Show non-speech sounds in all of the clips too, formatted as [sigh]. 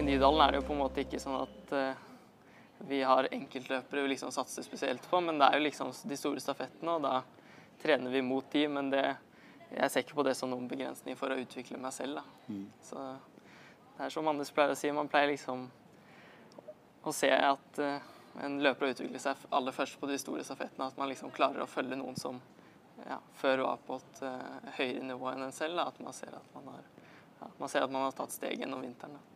I Nydalen er det jo på en måte ikke sånn at eh, vi har enkeltløpere vi liksom satser spesielt på, men det er jo liksom de store stafettene, og da trener vi mot de, men det, jeg ser ikke på det som noen begrensning for å utvikle meg selv. Da. Mm. Så det er som Anders pleier å si, man pleier liksom å se at eh, en løper utvikler seg aller først på de store stafettene, at man liksom klarer å følge noen som ja, før var på et uh, høyere nivå enn en selv. Da, at man ser at man har, ja, man ser at man har tatt steg gjennom vinteren. Da.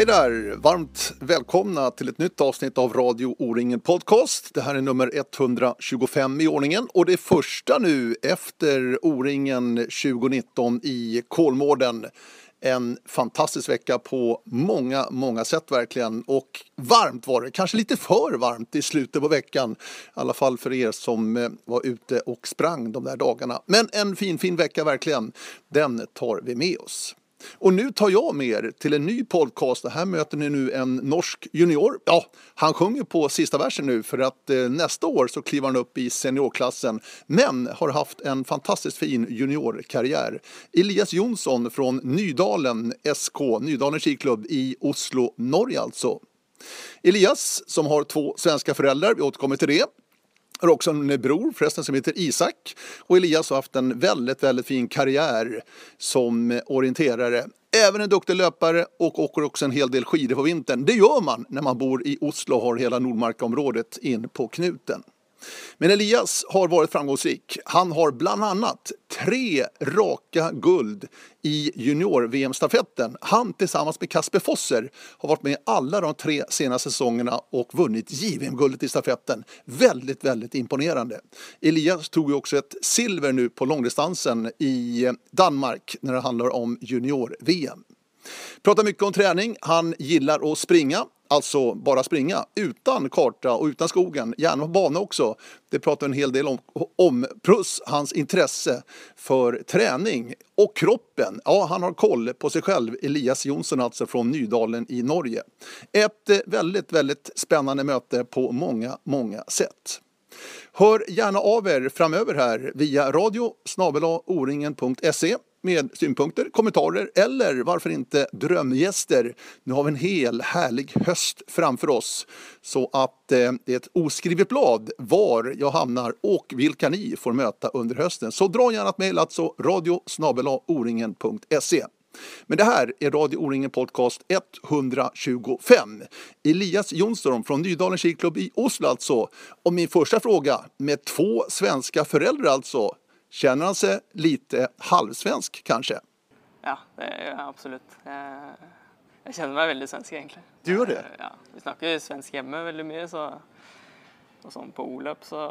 Hej där! Varmt välkomna till ett nytt avsnitt av Radio O-ringen Podcast. Det här är nummer 125 i ordningen och det er första nu efter O-ringen 2019 i Kolmården. En fantastisk vecka på många, många sätt verkligen. Och varmt var det, kanske lite för varmt i slutet på veckan. I alla fall för er som eh, var ute och sprang de där dagarna. Men en fin, fin vecka. Den tar vi med oss. Och nu tar jag med er till en ny podcast. Här möter ni nu en norsk junior. Ja, han sjunger på sista versen nu för att eh, nästa år så kliver han upp i seniorklassen. Men har haft en fantastiskt fin juniorkarriär. Elias Jonsson från Nydalen SK, Nydalen skiklubb i Oslo, Norge alltså. Elias som har två svenska föräldrar, vi återkommer till det har också en bror förresten som heter Isak. Och Elias har haft en väldigt, väldigt fin karriär som orienterare. Även en duktig löpare och åker också en hel del skidor på vintern. Det gör man när man bor i Oslo och har hela Nordmarka-området in på knuten. Men Elias har varit framgångsrik. Han har annat tre raka guld i junior-VM-stafetten. Han tillsammans med Kasper Fosser har varit med alla de tre senaste säsongerna och vunnit JVM-guldet i stafetten. Väldigt, väldigt imponerande. Elias tog ju också ett silver nu på långdistansen i Danmark när det handlar om junior-VM. Pratar mycket om träning. Han gillar att springa. Alltså bara springa utan karta och utan skogen, gärna på bana också. Det pratar en hel del om, om. Plus hans intresse för träning och kroppen. Ja, han har koll på sig själv, Elias Jonsson alltså från Nydalen i Norge. Ett veldig, väldigt, väldigt spännande möte på många, många sätt. Hör gärna av er framöver här via radio oringen.se med synpunkter, kommentarer eller varför inte drömgäster. Nu har vi en hel härlig höst framför oss så att eh, det är ett oskrivet blad var jag hamnar och vilka ni får möta under hösten. Så dra gärna ett mejl alltså radio oringen.se. Men det här är Radio O-ringen Podcast 125. Elias Jonsson från Nydalen skiklubb i Oslo alltså. Och min första fråga, med två svenska föräldrar alltså. Känner han sig lite halvsvensk kanske? Ja, det gjør jeg absolutt. Jeg, jeg kjenner meg veldig svensk, egentlig. Du gjør det? Ja, Vi snakker svensk hjemme veldig mye, så og sånn på O-løp, så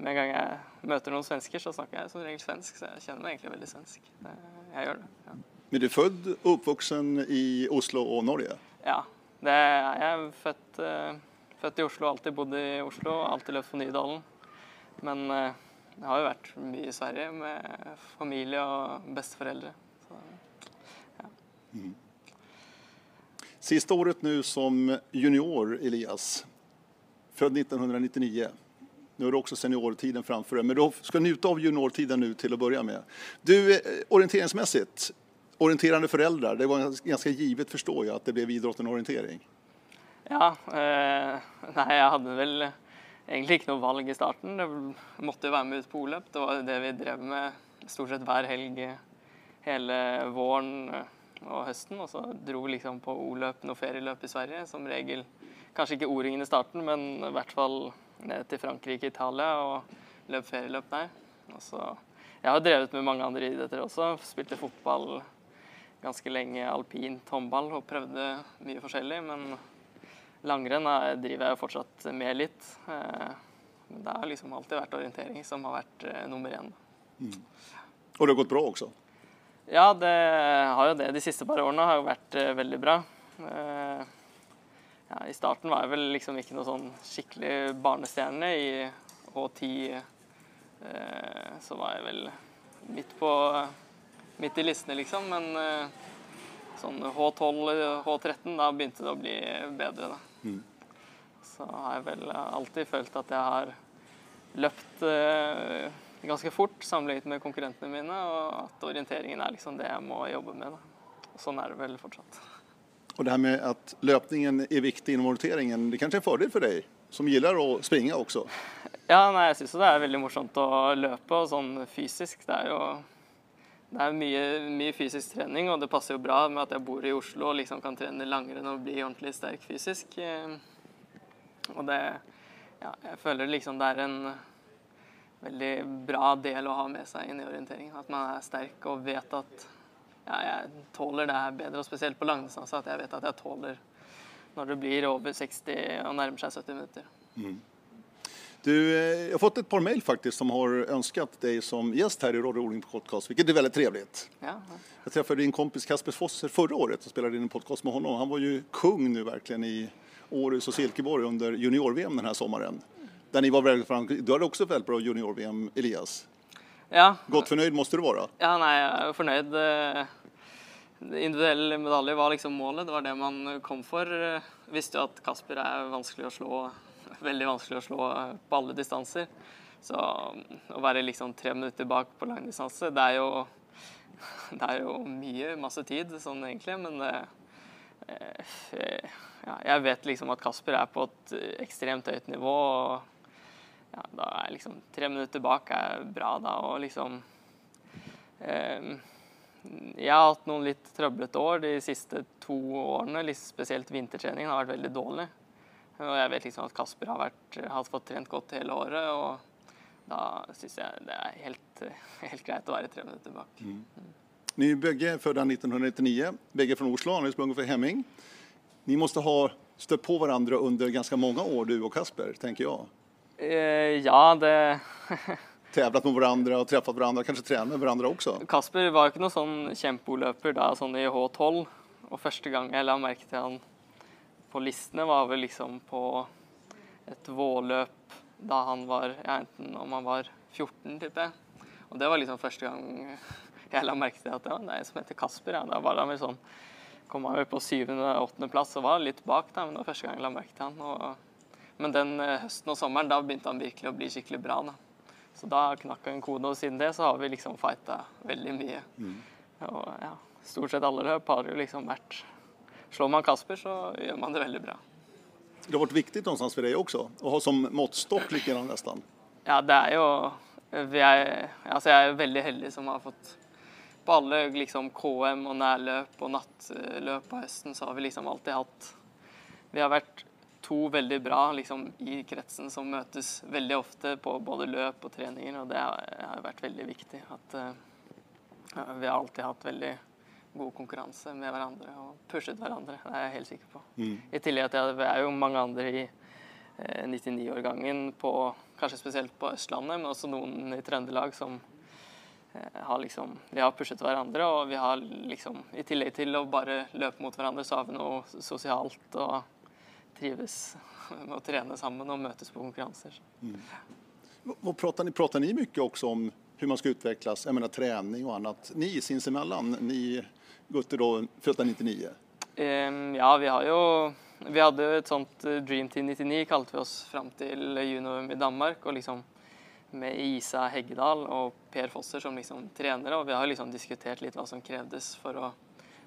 med en gang jeg møter noen svensker, så snakker jeg som regel svensk, så jeg kjenner meg egentlig veldig svensk. Jeg gjør det. ja. Men du er født og uppvuxen i Oslo og Norge? Ja, det er jeg. Født, eh, født i Oslo, alltid bodd i Oslo, alltid løpt på Nydalen. Men eh, jeg har jo vært mye i Sverige med familie og besteforeldre. Så, Sista året nå som junior, Elias. Fødd 1999. Nå har du også seniortiden framfor deg, men du skal nyte av juniortiden nå til å begynne med. Du, Orienteringsmessig, orienterende foreldre, det var ganske givet forstår jeg, at det ble idrotten och orientering. ja, eh, [laughs] nei, jeg hadde vel egentlig ikke noe valg i starten. Det måtte jo være med ut på O-løp. Det var det vi drev med stort sett hver helg hele våren og høsten. Og så dro vi liksom på O-løp, noe ferieløp i Sverige. Som regel kanskje ikke O-ringen i starten, men i hvert fall ned til Frankrike, Italia og løp ferieløp der. Og så, jeg har drevet med mange andre idretter også. Spilte fotball ganske lenge, alpint, håndball og prøvde mye forskjellig. Men langrenn er- driver jeg fortsatt med litt. Eh, Men det har liksom alltid vært orientering som har vært eh, nummer én. Og det har gått bra også? Ja, det har jo det. De siste par årene har jo vært eh, veldig bra. Ja, I starten var jeg vel liksom ikke noe sånn skikkelig barnestjerne. I H10 eh, så var jeg vel midt på midt i listene, liksom. Men sånn H12, H13, da begynte det å bli bedre, da. Mm. Så har jeg vel alltid følt at jeg har løpt eh, ganske fort sammenlignet med konkurrentene mine, og at orienteringen er liksom det jeg må jobbe med. Da. Og sånn er det vel fortsatt. Og det her med at løpningen er viktig innen orienteringen, det er kanskje en fordel for deg, som gillar å springe også? Ja, nei, jeg syns det er veldig morsomt å løpe, og sånn fysisk. Det er jo det er mye, mye fysisk trening, og det passer jo bra med at jeg bor i Oslo og liksom kan trene langrenn og bli ordentlig sterk fysisk. Eh, Og det Ja, jeg føler liksom det er en veldig bra del å ha med seg inn i orienteringen. At man er sterk og vet at ja, jeg tåler det her bedre, og spesielt på langdistanse. At jeg vet at jeg tåler når det blir over 60 og nærmer seg 70 minutter. Du, eh, jag har fått ett par mejl faktiskt som har önskat dig som gäst här i Radio Oling Podcast, vilket är väldigt trevligt. Ja, ja. Jag träffade din kompis Kasper Fosser förra året och spelade in en podcast med honom. Han var ju kung nu verkligen i Århus och Silkeborg under junior-VM den här sommaren. Där ni var väldigt framgångsrika. Du hade också väldigt bra junior-VM, Elias. ja. Godt fornøyd måtte du være? Ja, nei, jeg er jo fornøyd. Eh, Individuell medalje var liksom målet. Det var det man kom for. Eh, Visste jo at Kasper er vanskelig å slå, [laughs] veldig vanskelig å slå eh, på alle distanser. Så mm, å være liksom tre minutter bak på langdistanse, det er jo [laughs] det er jo mye, masse tid sånn egentlig, men det, eh, ja, jeg vet liksom at Kasper er på et ekstremt høyt nivå. og ja, da er liksom tre minutter bak er bra, da, og liksom eh, Jeg har hatt noen litt trøblete år de siste to årene. Spesielt vintertreningen har vært veldig dårlig. Og jeg vet liksom at Kasper har, vært, har fått trent godt hele året, og da syns jeg det er helt, helt greit å være tre minutter bak. Ni begge født födda 1999, begge fra Oslo, han har sprunget fra Hemming. Ni måtte ha støtt på hverandre under ganske mange år, du og Kasper, tenker jeg. Eh, ja, det [laughs] Tevlet med hverandre og truffet hverandre, kanskje trent med hverandre også? Kasper var jo ikke noen sånn kjempeløper da, sånn i H12. Og første gang jeg la merke til han på listene, var vel liksom på et vårløp da han var ja, enten om han var 14, tipper jeg. Og det var liksom første gang jeg la merke til at ja, det er en som heter Kasper. Ja. Da var han vel sånn Kom han vel på syvende-åttendeplass og var litt bak, da, men det var første gang jeg la merke til han. Og, men den eh, høsten og sommeren, da begynte han virkelig å bli skikkelig bra. da. Så da knakk han en kode, og siden det så har vi liksom fighta veldig mye. Og ja, stort sett alle løp har jo liksom vært Slår man Kasper, så gjør man det veldig bra. Det har varit viktigt någonstans för dig också, att ha som måttstock lite grann nästan. Ja, det er jo vi er, altså Jeg er veldig heldig som har fått På alle liksom KM og nærløp og nattløp på høsten, så har vi liksom alltid hatt Vi har vært to veldig bra liksom, i kretsen som møtes veldig ofte på både løp og treninger, og det har har vært veldig viktig. At uh, vi har alltid hatt veldig god konkurranse med hverandre og pushet hverandre. Det er jeg helt sikker på. I tillegg til at vi er jo mange andre i eh, 99-årgangen, på- kanskje spesielt på Østlandet, men også noen i Trøndelag som eh, har liksom Vi har pushet hverandre, og vi har liksom I tillegg til å bare løpe mot hverandre, så har vi noe sosialt og trives [laughs] med å trene sammen og møtes på konkurranser. Mm. Pratar, ni, pratar ni mycket också om hur man ska utvecklas? Jag menar träning och annat. Ni sinsemellan, ni gutter då, födda 99. Um, ja, vi har jo Vi hadde jo et sånt eh, Dream Team 99, kalte vi oss fram til junior i Danmark. Og liksom med Isa Heggedal og Per Fosser som liksom trenere. Og vi har liksom diskutert litt hva som krevdes for å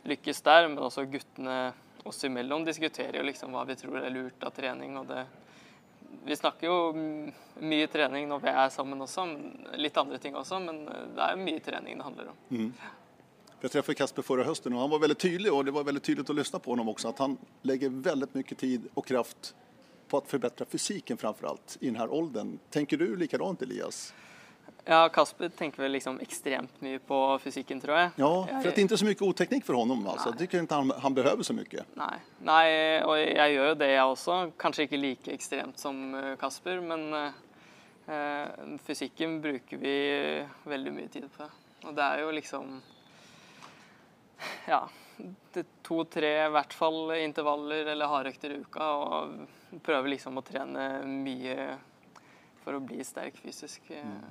lykkes der. Men også guttene oss imellom diskuterer jo liksom hva vi tror er lurt av trening. og det vi snakker jo mye trening når vi er sammen også, litt andre ting også, men eh, det er mye trening det handler om. Jag träffade Kasper förra hösten och han var väldigt tydlig och det var väldigt tydligt att lyssna på honom också att han lägger väldigt mycket tid och kraft på att förbättra fysiken framför allt i den här åldern. Tänker du likadant Elias? Ja, Kasper tenker vel liksom ekstremt mye på fysikken, tror jeg. Ja, for det er ikke så mye oteknikk for honom altså. Tycker inte han, han behøver så mye. Nei. Nei, og jeg gjør jo det, jeg også. Kanskje ikke like ekstremt som eh, Kasper, men eh, eh, fysikken bruker vi veldig mye tid på. Og det er jo liksom Ja. to-tre i hvert fall intervaller eller hardøkter i uka. Og prøver liksom å trene mye for å bli sterk fysisk mm.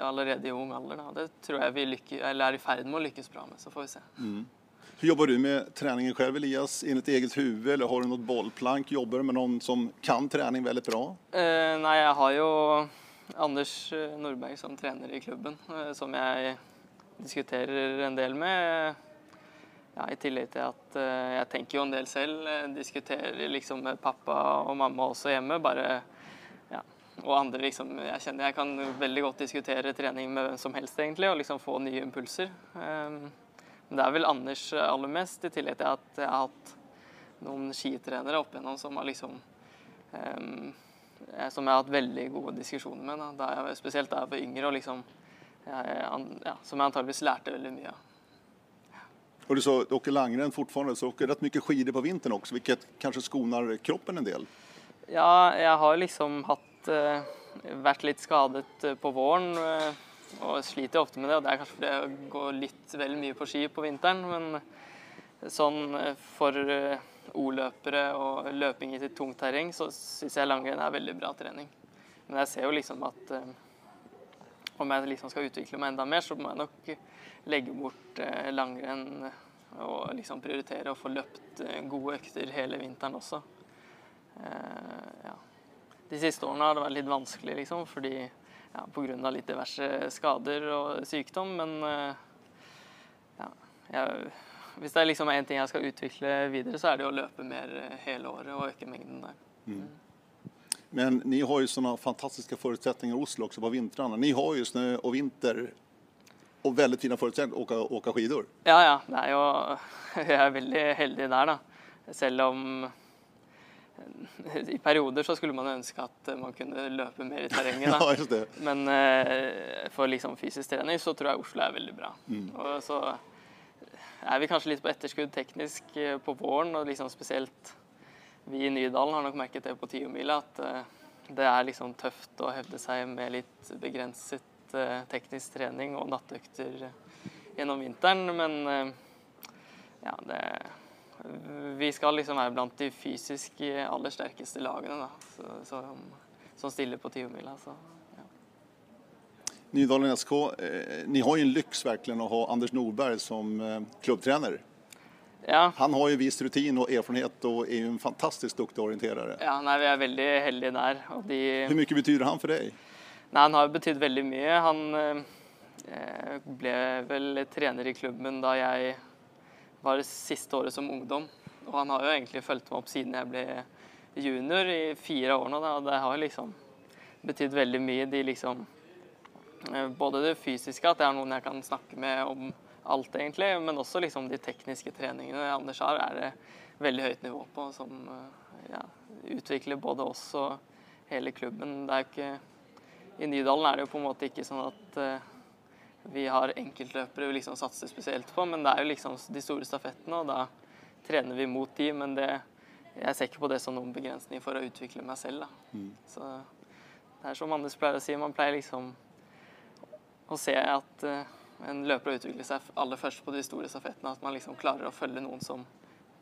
allerede i ung alder. Da. Det tror jeg vi lykke, er i ferd med å lykkes bra med. Så får vi se. Mm. Hvordan jobber du med treningen selv, Elias? Enligt eget huvud eller har du noe bollplank? Jobber du med noen som kan trening veldig bra? Eh, nei, jeg har jo Anders eh, Nordberg som trener i klubben, eh, som jeg diskuterer en del med. Ja, I tillegg til at eh, jeg tenker jo en del selv. Diskuterer liksom med pappa og mamma også hjemme. bare ja, og andre liksom, jeg kjenner jeg kan veldig godt diskutere trening med hvem som helst egentlig, og liksom få nye impulser. Um, men det er vel Anders aller mest, i tillegg til at jeg har hatt noen skitrenere opp igjennom som har liksom um, Som jeg har hatt veldig gode diskusjoner med. Da, da jeg, spesielt da jeg var yngre, og liksom ja, Som jeg antageligvis lærte veldig mye av. Och du sa, du åker langrenn fortfarande, så åker rätt mycket skidor på vinteren også, vilket kanskje skonar kroppen en del? Ja, jeg har liksom hatt uh, Vært litt skadet uh, på våren. Uh, og sliter ofte med det. og Det er kanskje fordi jeg går litt vel mye på ski på vinteren. Men sånn eh, for eh, O-løpere og løping i sitt tungt terreng, så syns jeg langrenn er veldig bra trening. Men jeg ser jo liksom at eh, om jeg liksom skal utvikle meg enda mer, så må jeg nok legge bort langrenn og liksom prioritere å få løpt gode økter hele vinteren også. Ja. De siste årene har det vært litt vanskelig, liksom, fordi ja, pga. litt diverse skader og sykdom. Men eh, ja, jeg, hvis det er liksom én ting jeg skal utvikle videre, så er det å løpe mer hele året og øke mengden der. Mm. Men ni har jo sånne fantastiske forutsetninger i Oslo også på vintrene. Ni har jo snø og vinter og veldig fine forutsetninger å åke skidor. Ja, ja. Det er jo, [laughs] jeg er veldig heldig der, da. Selv om i perioder så skulle man ønske at man kunne løpe mer i terrenget. [laughs] ja, Men eh, for liksom fysisk trening så tror jeg Oslo er veldig bra. Mm. Og så er vi kanskje litt på etterskudd teknisk eh, på våren, og liksom spesielt vi i Nydalen har nok merket det på tiomila, at eh, det er liksom tøft å hevde seg med litt begrenset teknisk trening og nattøkter gjennom vinteren. Men ja, det vi skal liksom være blant de fysisk aller sterkeste lagene da, så, som, som, stiller på tiomila. Ja. Nydalen SK, eh, ni har jo en lyx å ha Anders Nordberg som eh, klubbtrener. Ja. Han har jo vist rutin og erfarenhet og er jo en fantastisk dyktig orienterere. Ja, nei, vi er veldig heldige der. De... Hvor mye betyr han for deg? Nei, Han har betydd veldig mye. Han eh, ble vel trener i klubben da jeg var det siste året som ungdom. Og han har jo egentlig fulgt meg opp siden jeg ble junior i fire år nå. Da. Og det har liksom betydd veldig mye. De liksom eh, Både det fysiske, at det er noen jeg kan snakke med om alt, egentlig, men også liksom de tekniske treningene Anders har, er det veldig høyt nivå på, som eh, ja, utvikler både oss og hele klubben. Det er ikke I Nydalen er det jo på en måte ikke sånn at uh, vi har enkeltløpere vi liksom satser spesielt på, men det er jo liksom de store stafettene, og da trener vi mot de, men det, jeg ser ikke på det som noen begrensning for å utvikle meg selv. Mm. Så det er som Anders pleier å si, man pleier liksom å se at uh, en løper å utvikle seg aller først på de store stafettene, at man liksom klarer å følge noen som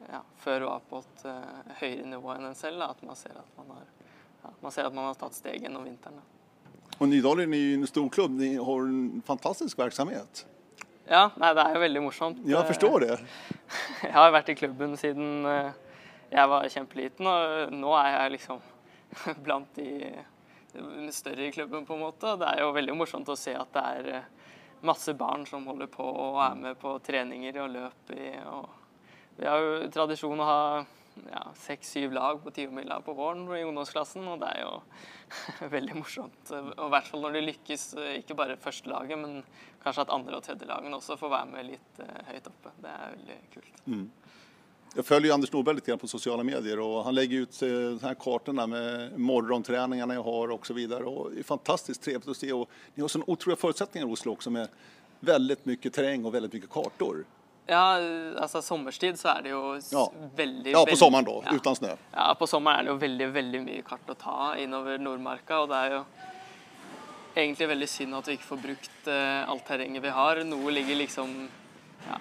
ja, før var på et uh, høyere nivå enn en selv. Da, at man ser at man har, ja, man ser at man har tatt steg gjennom vinteren. Da. Og Nydalen er en stor klubb. Ni har en fantastisk virksomhet. Ja, nei, det er jo veldig morsomt. Jeg forstår det. [laughs] Jeg har vært i klubben siden eh, jeg var kjempeliten, og nå er jeg liksom [laughs] blant de større i klubben, på en måte. Det er jo veldig morsomt å se at det er eh, masse barn som holder på og er med på treninger og løp i. Og vi har jo tradisjon å ha ja, seks-syv lag på tiomila på våren i ungdomsklassen, og det er jo [laughs] veldig morsomt. Og I hvert fall når de lykkes, ikke bare første laget, men kanskje at andre og tredje lagene også får være med litt uh, høyt oppe. Det er veldig kult. Mm. Jeg følger Anders Norberg lite grann på sosiale medier och han legger ut uh, kartene med morgonträningarna jeg har osv. Det er fantastisk trevligt å se. och ni har sådana otroliga förutsättningar i Oslo också med veldig mye terräng og veldig mye kartor. Ja, altså sommerstid så er det jo ja. veldig Ja, på sommeren da, ja. uten snø. Ja, på sommeren er det jo veldig, veldig mye kart å ta innover Nordmarka. Og det er jo egentlig veldig synd at vi ikke får brukt uh, alt terrenget vi har. Noe ligger liksom ja,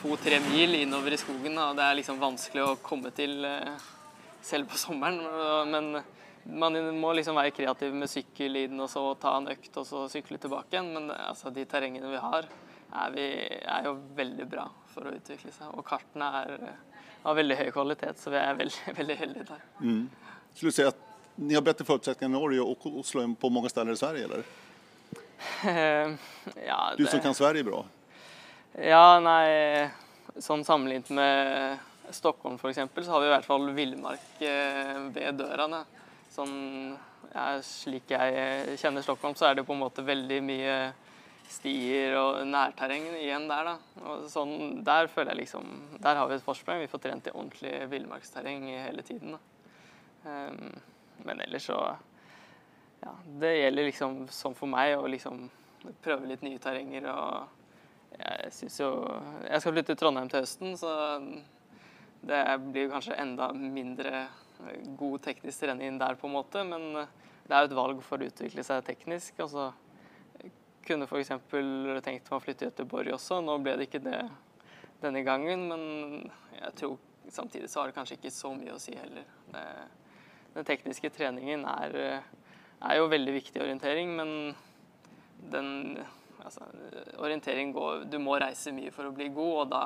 to-tre mil innover i skogen. Da. Det er liksom vanskelig å komme til eh, selv på sommeren. Men man må liksom være kreativ med sykkel inn og så ta en økt og så sykle tilbake igjen. Men altså, de terrengene vi har, er, vi, er, jo veldig bra for å utvikle seg. Og kartene er av veldig høy kvalitet, så vi er veldig, [laughs] veldig heldige der. Mm. Skulle du si at ni har bedre forutsetninger i Norge og Oslo enn på mange steder i Sverige, eller? [laughs] ja, det... Du som kan Sverige bra? Ja, nei Sånn sammenlignet med Stockholm f.eks., så har vi i hvert fall villmark eh, ved døra. Sånn, ja, slik jeg kjenner Stockholm, så er det på en måte veldig mye stier og nærterreng igjen der. da. Og sånn, der føler jeg liksom, der har vi et forsprang. Vi får trent i ordentlig villmarksterreng hele tiden. da. Um, men ellers så ja, Det gjelder liksom, som for meg, å liksom prøve litt nye terrenger. og Jeg syns jo Jeg skal flytte til Trondheim til høsten, så det blir kanskje enda mindre god teknisk trening der, på en måte. Men det er jo et valg for å utvikle seg teknisk. altså kunne f.eks. tenkt meg å flytte til Göteborg også. Nå ble det ikke det denne gangen, men jeg tror samtidig så har det kanskje ikke så mye å si heller. Det, den tekniske treningen er, er, jo veldig viktig orientering, men den altså, orientering går Du må reise mye for å bli god, og da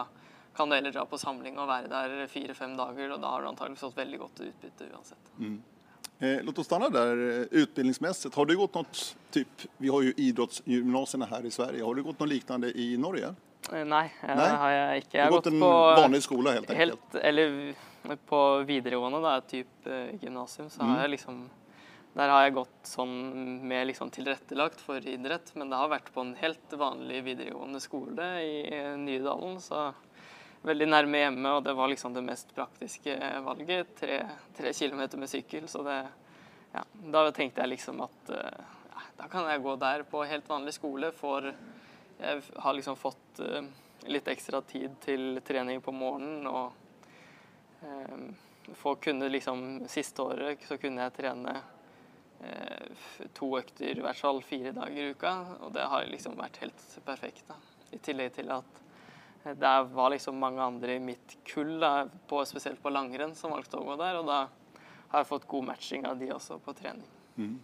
kan du heller dra på samling og være der fire-fem dager, og da har du antakelig fått veldig godt utbytte uansett. Mm. Eh, låt oss stanna der Utbildningsmessig. Har du gått noe typ, vi har jo idrettsgymnasene her i Sverige, har du gått noe liknande i Norge? Nei, nei, det har jeg ikke. Jeg har, gått, gått en på vanlig skole helt enkelt? Helt, eller på videregående, da, type gymnasium, så har mm. jeg liksom der har jeg gått sånn med liksom tilrettelagt for idrett, men det har vært på en helt vanlig videregående skole i Nydalen. Så veldig nærme hjemme, og det var liksom det mest praktiske valget. Tre, tre kilometer med sykkel, så det Ja, da tenkte jeg liksom at ja, da kan jeg gå der på helt vanlig skole, for jeg har liksom fått uh, litt ekstra tid til trening på morgenen og um, for kunne liksom Siste året så kunne jeg trene eh, to økter i hvert fall fire dager i uka, og det har liksom vært helt perfekt. da. I tillegg til at det var liksom mange andre i mitt kull, da, på, spesielt på langrenn, som valgte å gå der, og da har jeg fått god matching av de også på trening. Mm.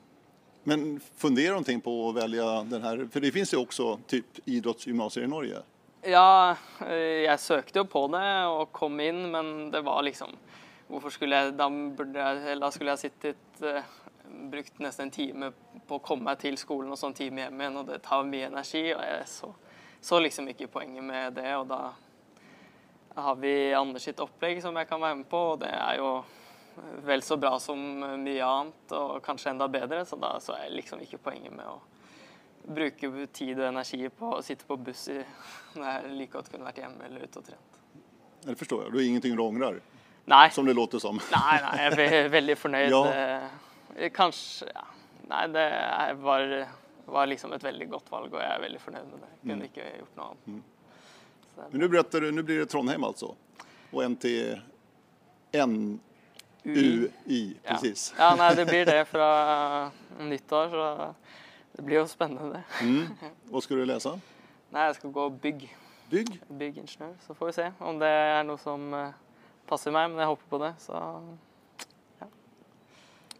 Men funderer du på å velge den her, for det finnes jo også typ idrettsgymnaser i Norge? Ja, eh, jeg søkte jo på det og kom inn, men det var liksom Hvorfor skulle jeg Da, jeg, da skulle jeg sittet Brukt nesten en time på å komme meg til skolen og så en time hjem igjen, og det tar mye energi. Og jeg så, så liksom ikke poenget med det, og da har vi Anders sitt opplegg som jeg kan være med på, og det er jo vel så bra som mye annet, og kanskje enda bedre, så da så er liksom ikke poenget med å bruke tid og energi på å sitte på buss i, når jeg like godt kunne vært hjemme eller ute og trent. Det forstår jeg. Du har ingenting du angrer? Nei. Som det låter som. Nei, nei, jeg er veldig fornøyd. ja. Eh, kanskje ja. Nei, det var, var, liksom et veldig godt valg, og jeg er veldig fornøyd med det. Jeg kunne mm. ikke gjort noe annet. Mm. Så, Men nå blir, blir det Trondheim, altså? Og NTNUI, presis. Ja. ja, nei, det blir det fra nyttår, så det blir jo spennende. Mm. Hva skal du lese? Nei, jeg skal gå bygg. Bygg? Byggingeniør. Så får vi se om det er noe som eh, passer meg, men jeg håper på det. Så.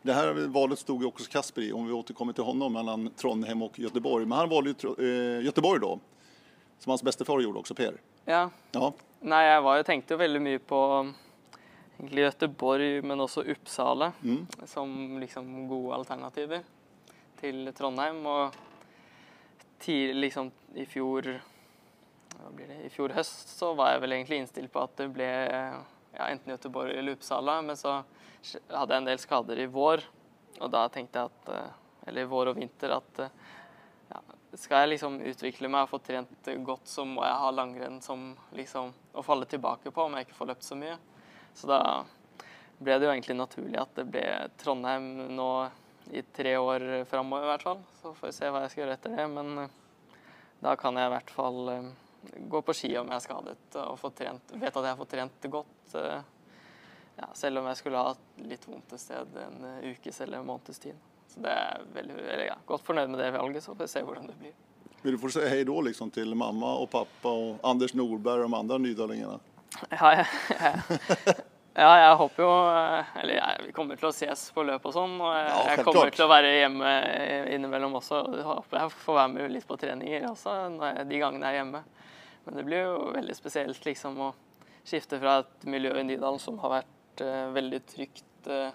Det her valet stod jo også Kasper i, om vi återkommer til honom, mellom Trondheim og Göteborg. Men han valde jo uh, Göteborg da, som hans bestefar gjorde også, Per. Ja. ja. Nei, jeg, var, tenkte jo veldig mye på egentlig Göteborg, men også Uppsala mm. som liksom gode alternativer til Trondheim. Og tidlig, liksom i fjor hva blir det, i fjor høst så var jeg vel egentlig innstilt på at det ble ja, enten Göteborg eller Uppsala. Men så hadde jeg en del skader i vår, og da tenkte jeg at eh, Eller vår og vinter at eh, ja, skal jeg liksom utvikle meg og få trent godt, så må jeg ha langrenn som liksom å falle tilbake på om jeg ikke får løpt så mye. Så da ble det jo egentlig naturlig at det ble Trondheim nå i tre år framover i hvert fall. Så får vi se hva jeg skal gjøre etter det. Men eh, da kan jeg i hvert fall gå på ski om jeg er skadet og få trent, vet at jeg har fått trent godt. Eh, ja, selv om jeg skulle ha litt vondt et sted en ukes eller en måneds tid. Så det er veldig, veldig ja, godt fornøyd med det valget, så får vi se hvordan det blir. Vil du få si hei da liksom, til mamma og pappa og Anders Nordberg og de andre nydalingene? Ja, jeg, jeg, ja, jeg håper jo eh, Eller jeg, vi kommer til å ses på løp og sånn. Og jeg, Ja, jeg kommer klart. til å være hjemme innimellom også. Jeg håper jeg får være med litt på treninger også de gangene jeg er hjemme. Men det blir jo veldig spesielt liksom å skifte fra et miljø i Nydalen som har vært uh, veldig trygt, uh,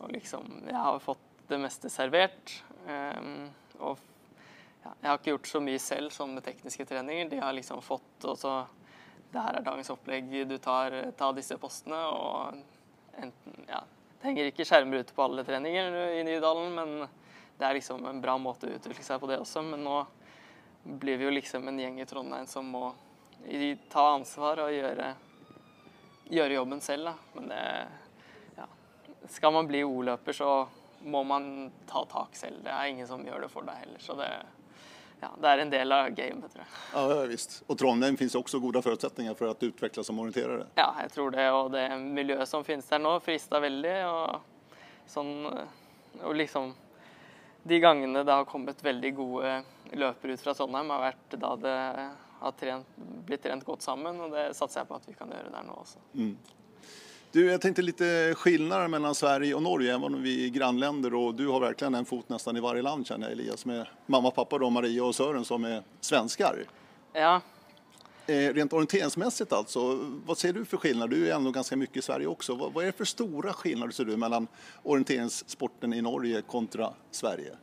og liksom Jeg har fått det meste servert. Um, og ja, jeg har ikke gjort så mye selv sånn med tekniske treninger. De har liksom fått også Det her er dagens opplegg, du tar, tar disse postene og enten Ja, det henger ikke skjermer ute på alle treninger i Nydalen, men det er liksom en bra måte å utvikle seg på det også. Men nå blir vi jo liksom en gjeng i Trondheim som må ta ansvar og gjøre, gjøre jobben selv, da. Men det ja. Skal man bli O-løper, så må man ta tak selv. Det er ingen som gjør det for deg heller. Så det, ja, det er en del av gamet, tror jeg. Ja, visst. Og Trondheim finnes også gode forutsetninger for å utvikle som orienterere. Ja, jeg tror det. Og det miljøet som finnes der nå, frister veldig. Og sånn Og liksom De gangene det har kommet veldig gode løpere ut fra Trondheim, har vært da det har trent, blitt trent godt sammen. Og det satser jeg på at vi kan gjøre der nå også. Du, jeg tenkte litt forskjeller mellom Sverige og Norge, även om vi er grannländer og du har virkelig en fot nesten i hvert land, kjenner jeg, Elias, med mamma, pappa, då, Maria og Søren, som er svenskar. Ja, Eh, rent orienteringsmässigt alltså, vad ser du för skillnad? Du är ändå ganska mycket i Sverige också. Vad, vad är det för stora skillnader ser du mellan orienteringssporten i Norge kontra Sverige?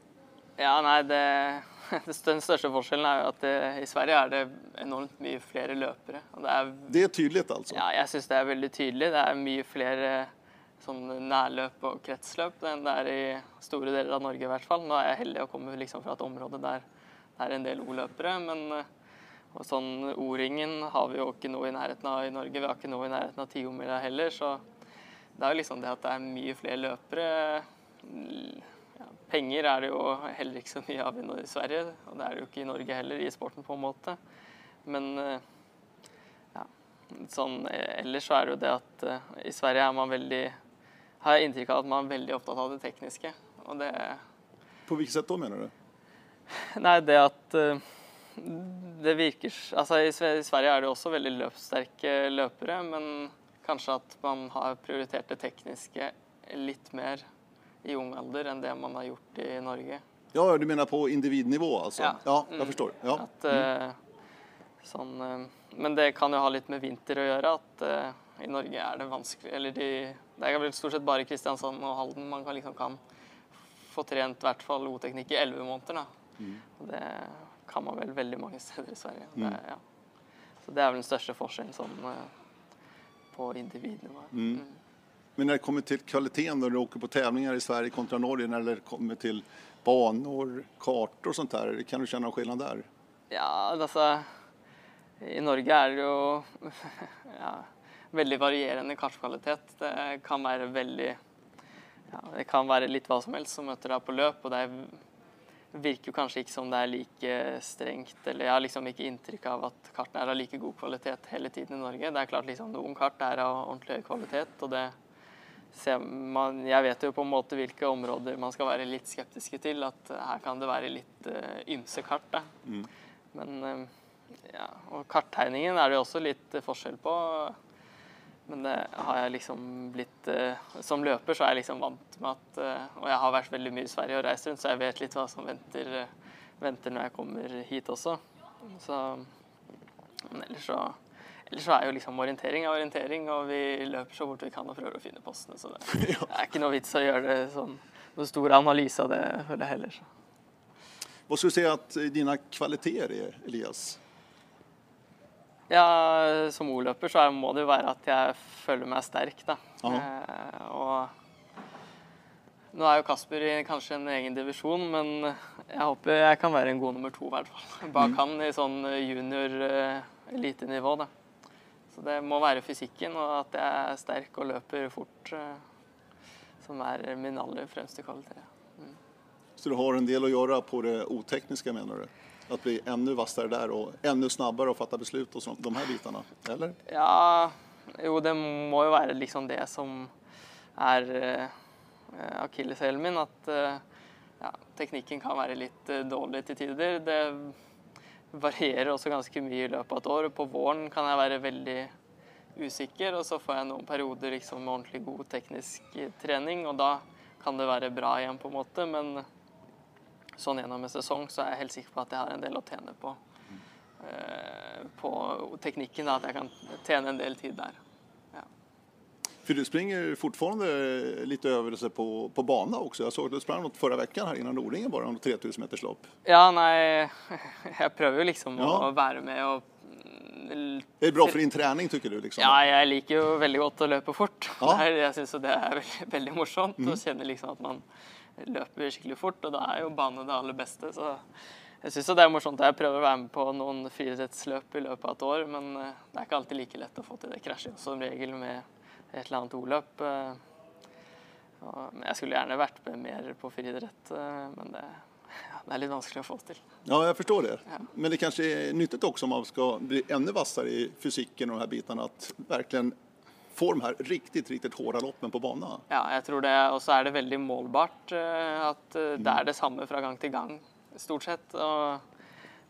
ja nei, det, [laughs] det Den største forskjellen er jo at det, i Sverige er det enormt mye flere løpere. Det er Det er tydelig, altså? Ja, jeg syns det er veldig tydelig. Det er mye flere sånn nærløp og kretsløp enn det er i store deler av Norge i hvert fall. Nå er jeg heldig å komme liksom fra et område der det er en del O-løpere, men eh, og sånn O-ringen har vi jo ikke noe i nærheten av i Norge. Vi har ikke noe i nærheten av tiomila heller, så det er jo liksom det at det er mye flere løpere. Ja, penger er det jo heller ikke så mye av i Sverige, og det er det jo ikke i Norge heller, i sporten på en måte. Men eh, ja, sånn eh, ellers så er det jo det at eh, i Sverige er man veldig har jeg inntrykk av at man er veldig opptatt av det tekniske. Og det På hvilket sett da, mener du? Nei, det at eh, det virker Altså, i Sverige er det også veldig løpssterke løpere, men kanskje at man har prioritert det tekniske litt mer i ung alder enn det man har gjort i Norge. Ja, du mener på individnivå altså? Ja. ja jeg forstår. Ja. At, mm. sånn, eh, men det kan jo ha litt med vinter å gjøre, at uh, i Norge er det vanskelig Eller de, det er vel stort sett bare Kristiansand og Halden man kan, liksom kan få trent i hvert fall O-teknikk i elleve måneder. Da. Og det kan man vel veldig mange steder i Sverige. Det, er- ja. Så det er vel den største forskjellen sånn eh, på individnivå. Mm. Men når det kommer til kvaliteten når du åker på tävlingar i Sverige kontra Norge, når det kommer til banor, kartor og sånt der, kan du kjenne någon der? där? Ja, altså I Norge er det jo [laughs] ja, veldig varierende kartkvalitet. Det kan være veldig ja, Det kan være litt hva som helst som møter deg på løp, og det er, virker jo kanskje ikke som det er like strengt. Eller jeg har liksom ikke inntrykk av at kartene er av like god kvalitet hele tiden i Norge. Det er klart liksom noen kart er av ordentlig høy kvalitet, og det ser man Jeg vet jo på en måte hvilke områder man skal være litt skeptiske til. At her kan det være litt uh, ymse kart. Da. Men uh, ja, og karttegningen er det jo også litt forskjell på. Men det har jeg liksom blitt eh, Som løper så er jeg liksom vant med at eh, Og jeg har vært veldig mye i Sverige og reist rundt, så jeg vet litt hva som venter, eh, venter når jeg kommer hit også. Så Men ellers så Ellers så er jo liksom orientering er orientering, og vi løper så fort vi kan og prøver å finne postene. Så det, det [laughs] er ikke noe vits å gjøre det sånn noe stor analyse av det, føler jeg heller. Så. Vad skulle du si at dine kvaliteter er, Elias? Ja, som O-løper så må det jo være at jeg føler meg sterk, da. Eh, og nå er jo Kasper i kanskje en egen divisjon, men jeg håper jeg kan være en god nummer to, i hvert fall. Bak han i sånn junior-elitenivå, da. Så det må være fysikken og at jeg er sterk og løper fort, eh, som er min aller fremste kvalitet. Så du har en del å gjøre på det otekniske, mener du? Att bli ännu vassare där och ännu snabbare att fatta beslut och sånt, de här bitarna, eller? Ja, jo, det må jo være liksom det som er uh, akilleshælen min. At eh, ja, teknikken kan være litt eh, dårlig til tider. Det varierer også ganske mye i løpet av et år. På våren kan jeg være veldig usikker, og så får jeg noen perioder liksom, med ordentlig god teknisk trening, og da kan det være bra igjen, på en måte. Men sånn gjennom en sesong så er jeg helt sikker på at jeg har en del å tjene på. Eh, på teknikken, da, at jeg kan tjene en del tid der. För du springer fortfarande lite øvelse på, på bana också. Jag såg att du sprang något förra veckan här innan Nordringen bara, om 3000 meters lopp. Ja, nei, [laughs] jeg prøver jo liksom ja. å være med og Det er bra for din trening, tykker du? Liksom. Ja, jeg liker jo veldig godt å løpe fort. Ja. [laughs] Jeg syns det er [laughs] veldig, veldig morsomt mm. å kjenne liksom at man løper skikkelig fort, og da er jo bane det aller beste. Så jeg syns det er morsomt. Jeg prøver å være med på noen friidrettsløp i løpet av et år, men eh, det er ikke alltid like lett å få til det. Krasjer som regel med et eller annet o-løp. Eh, jeg skulle gjerne vært med mer på friidrett, eh, men det, ja, det, er litt vanskelig å få til. Ja, jeg forstår det. Ja. Men det kanskje er nyttig også om man skal bli enda vassere i fysikken og de her bitene, at virkelig få de her riktig, riktig harde loppen på banen. Ja, jeg tror det. Og så er det veldig målbart eh, at det er det samme fra gang til gang, stort sett. Og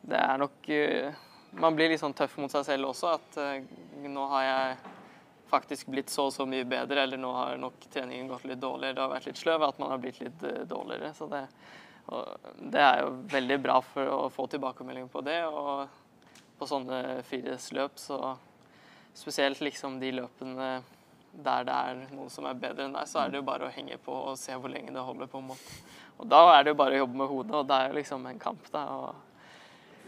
det er nok Man blir litt sånn tøff mot seg selv også, at nå har jeg faktisk blitt så og så mye bedre, eller nå har nok treningen gått litt dårligere, det har vært litt sløv, at man har blitt litt dårligere. Så det, det, er jo veldig bra for å få tilbakemeldinger på det. Og på sånne friidrettsløp, så spesielt liksom de løpene der det er noen som er bedre enn deg, så er det jo bare å henge på og se hvor lenge det holder. på en måte. Og da er det jo bare å jobbe med hodet, og det er jo liksom en kamp. da, og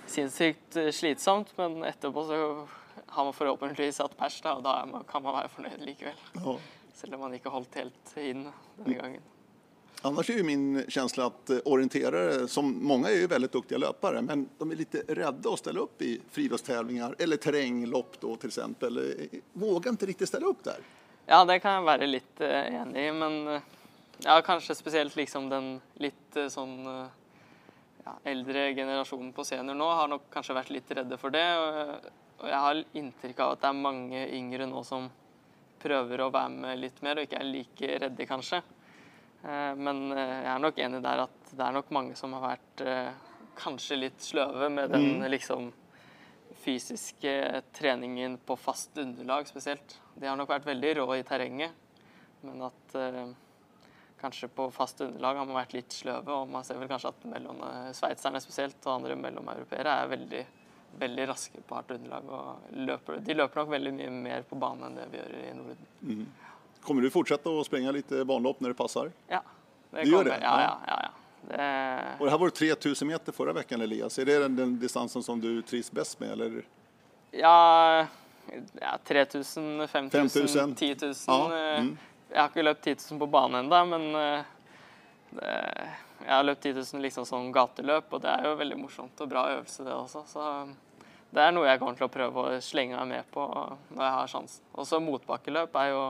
Sinnssykt slitsomt, men etterpå så har man forhåpentligvis satt pers, da, og da kan man være fornøyd likevel. Ja. Selv om man ikke holdt helt inn denne gangen. Annars er jo min känsla at orienterare, orienterere, som mange er jo veldig duktige løpere, men de er litt redde å ställa opp i friidrettstävlingar eller terrenglopp då till exempel. Eh, vågar ikke riktig ställa opp der. Ja, det kan jeg være litt uh, enig i, men ja, kanskje spesielt liksom den litt uh, sånn ja, eldre generasjonen på senior nå har nok kanskje vært litt redde for det. Og jeg har inntrykk av at det er mange yngre nå som prøver å være med litt mer, og ikke er like redde, kanskje. Eh, men eh, jeg er nok enig der at det er nok mange som har vært eh, kanskje litt sløve med den mm. liksom fysiske treningen på fast underlag spesielt. De har nok vært veldig rå i terrenget, men at kanskje på fast underlag har man vært litt sløve. Og man ser vel kanskje at mellom sveitserne spesielt og andre mellomeuropeere er veldig veldig raske på hardt underlag. og løper, De løper nok veldig mye mer på banen enn det vi gjør i Norden. Mm. Kommer du fortsette å springe litt banelopp når det passer? Ja. Det du gjør det? Ja, ja. ja, ja. Det... Og det her var 3000 meter forrige uke, Elias. Er det den, den distansen som du trives best med, eller? Ja, ja 3000, 5000, 10 000. Ja. Mm. Jeg har ikke løpt 10 000 på bane ennå, men eh, det, jeg har løpt 10 000 liksom som gateløp, og det er jo veldig morsomt og bra øvelse, det også. Så det er noe jeg kommer til å prøve å slenge meg med på når jeg har sjansen. Og så motbakkeløp er jo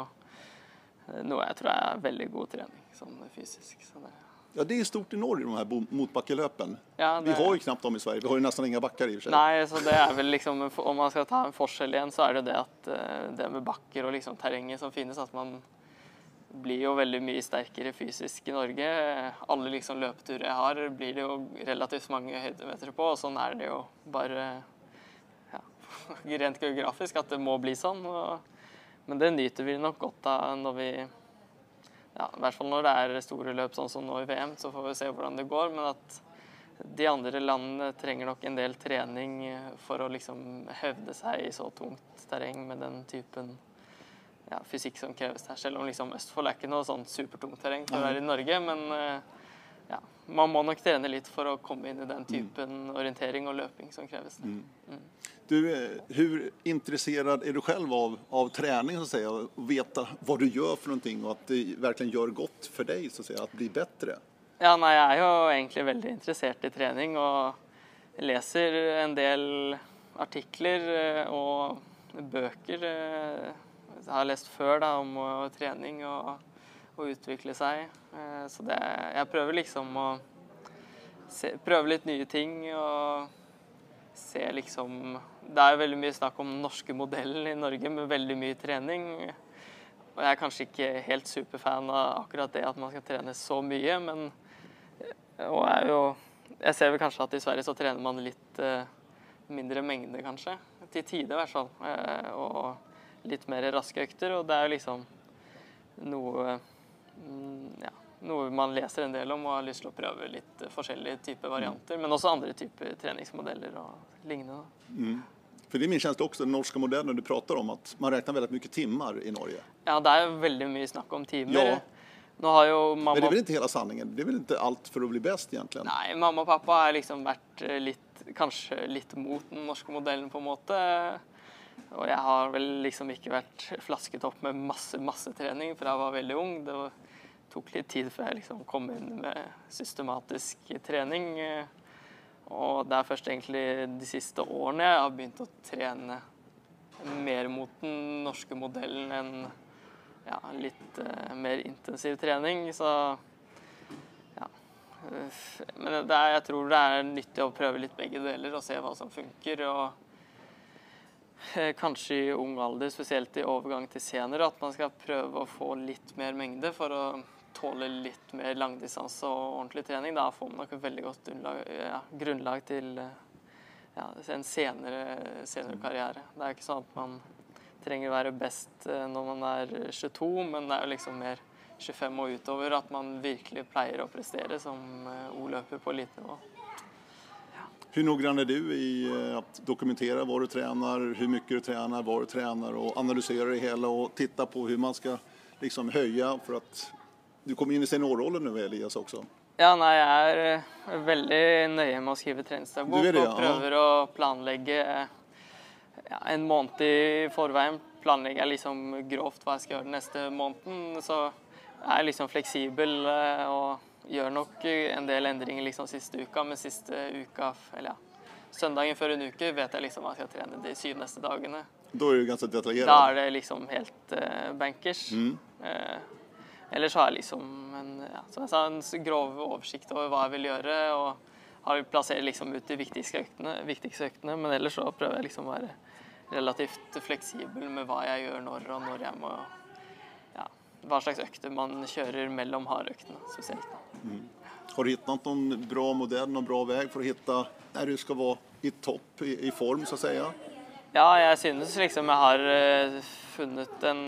noe jeg tror er veldig god trening sånn fysisk. Så det ja, det er stort i Norge, de her motbakkeløpene. Ja, det... Vi har jo knapt dem i Sverige. Vi har jo nesten ingen bakker i og for seg. Nei, så det er vel liksom, Om man skal ta en forskjell igjen, så er det det at eh, det med bakker og liksom terrenget som finnes, at man blir jo veldig mye sterkere fysisk i Norge. Alle liksom løpeturer jeg har, blir det jo relativt mange høydemeter på, og sånn er det jo bare ja, [laughs] rent geografisk at det må bli sånn. Og, men det nyter vi nok godt av når vi ja, I hvert fall når det er store løp sånn som nå i VM, så får vi se hvordan det går. Men at de andre landene trenger nok en del trening for å liksom hevde seg i så tungt terreng med den typen ja, fysikk som kreves her. Selv om liksom Østfold er ikke noe sånn supertungt terreng for å være i Norge. Men eh, ja, man må nok trene litt for å komme inn i den typen mm. orientering og løping som kreves. Mm. Mm. Du, Hvor eh, interessert er du selv av, av trening? så vite hva du gjør for noe, og at det virkelig gjør godt for deg så å si, å bli bedre? Ja, nei, Jeg er jo egentlig veldig interessert i trening og leser en del artikler eh, og bøker jeg har lest før da, om trening og å utvikle seg. Eh, så det, jeg prøver liksom å se, prøve litt nye ting og se liksom Det er jo veldig mye snakk om den norske modellen i Norge med veldig mye trening. Og jeg er kanskje ikke helt superfan av akkurat det at man skal trene så mye, men og jeg, jo, jeg ser vel kanskje at i Sverige så trener man litt eh, mindre mengde, kanskje. Til tider, i hvert fall. Eh, og litt mer raske økter. Og det er jo liksom noe mm, ja, noe man leser en del om og har lyst til å prøve litt forskjellige typer varianter. Men også andre typer treningsmodeller og lignende. Mm. For det er min kjensle også, den norske modellen du prater om, at man regner veldig mye timer i Norge. Ja, det er jo veldig mye snakk om timer. Ja. Mamma... Men det er vel ikke hele sannheten? Det er vel ikke alt for å bli best, egentlig? Nei, mamma og pappa har liksom vært litt, kanskje litt mot den norske modellen, på en måte. Og jeg har vel liksom ikke vært flasket opp med masse, masse trening fra jeg var veldig ung. Det tok litt tid før jeg liksom kom inn med systematisk trening. Og det er først egentlig de siste årene jeg har begynt å trene mer mot den norske modellen enn ja, litt uh, mer intensiv trening. Så ja. Men er, jeg tror det er nyttig å prøve litt begge deler og se hva som funker. og uh, Kanskje i ung alder, spesielt i overgang til senere, at man skal prøve å få litt mer mengde for å tåle litt mer langdistanse og ordentlig trening. Da får man nok et veldig godt grunnlag, ja, grunnlag til ja, en senere, senere karriere. Det er ikke sånn at man trenger å være best eh, når man er 22, men det er jo liksom mer 25 og utover at man virkelig pleier å prestere som eh, O-løper på elitenivå. nivå. Hvor noggrann er du i eh, dokumentere hva du trener, hvor mye du trener, hva du trener, og analysere det hele og titte på hvordan man skal liksom høye for at du kommer inn i seniorrollen nå, Elias, også? Ja, nei, jeg er veldig nøye med å skrive treningsdagbok ja. og prøver å planlegge ja, en måned i forveien planlegger jeg liksom grovt hva jeg skal gjøre den neste måneden. Så jeg er liksom fleksibel eh, og gjør nok en del endringer liksom siste uka. Men siste uka, eller ja, søndagen før en uke vet jeg liksom hva jeg skal trene de syv neste dagene. Da er det ganske detaljert? Da er det liksom helt uh, bankers. Mm. Uh, ellers har jeg liksom en, ja, som jeg sa, en grov oversikt over hva jeg vil gjøre. og har plassert liksom ut de viktigste øktene, viktigste øktene, men ellers så prøver jeg liksom å være relativt fleksibel med hva jeg gjør når, og når jeg må ja, Hva slags økter man kjører mellom hardøktene spesielt. Mm. Har du funnet noen bra modell, noen bra vei for å finne der du skal være i topp, i, i, form, så å si? Ja, jeg synes liksom jeg har uh, funnet en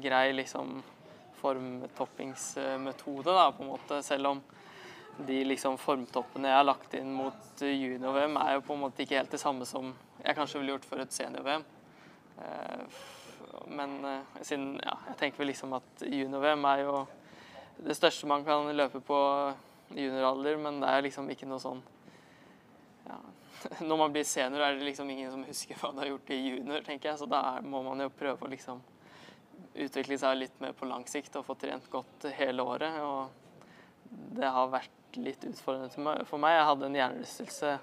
grei liksom formtoppingsmetode, da, på en måte. Selv om de liksom formtoppene jeg har lagt inn mot junior-VM, er jo på en måte ikke helt det samme som jeg kanskje ville gjort for et senior-VM. Eh, men eh, siden ja, jeg tenker vel liksom at junior-VM er jo det største man kan løpe på junioralder, men det er liksom ikke noe sånn ja, [laughs] Når man blir senior, er det liksom ingen som husker hva du har gjort i junior, tenker jeg. Så da må man jo prøve å liksom utvikle seg litt mer på lang sikt og få trent godt hele året. Og det har vært litt utfordrende for meg. Jeg hadde en hjernerystelse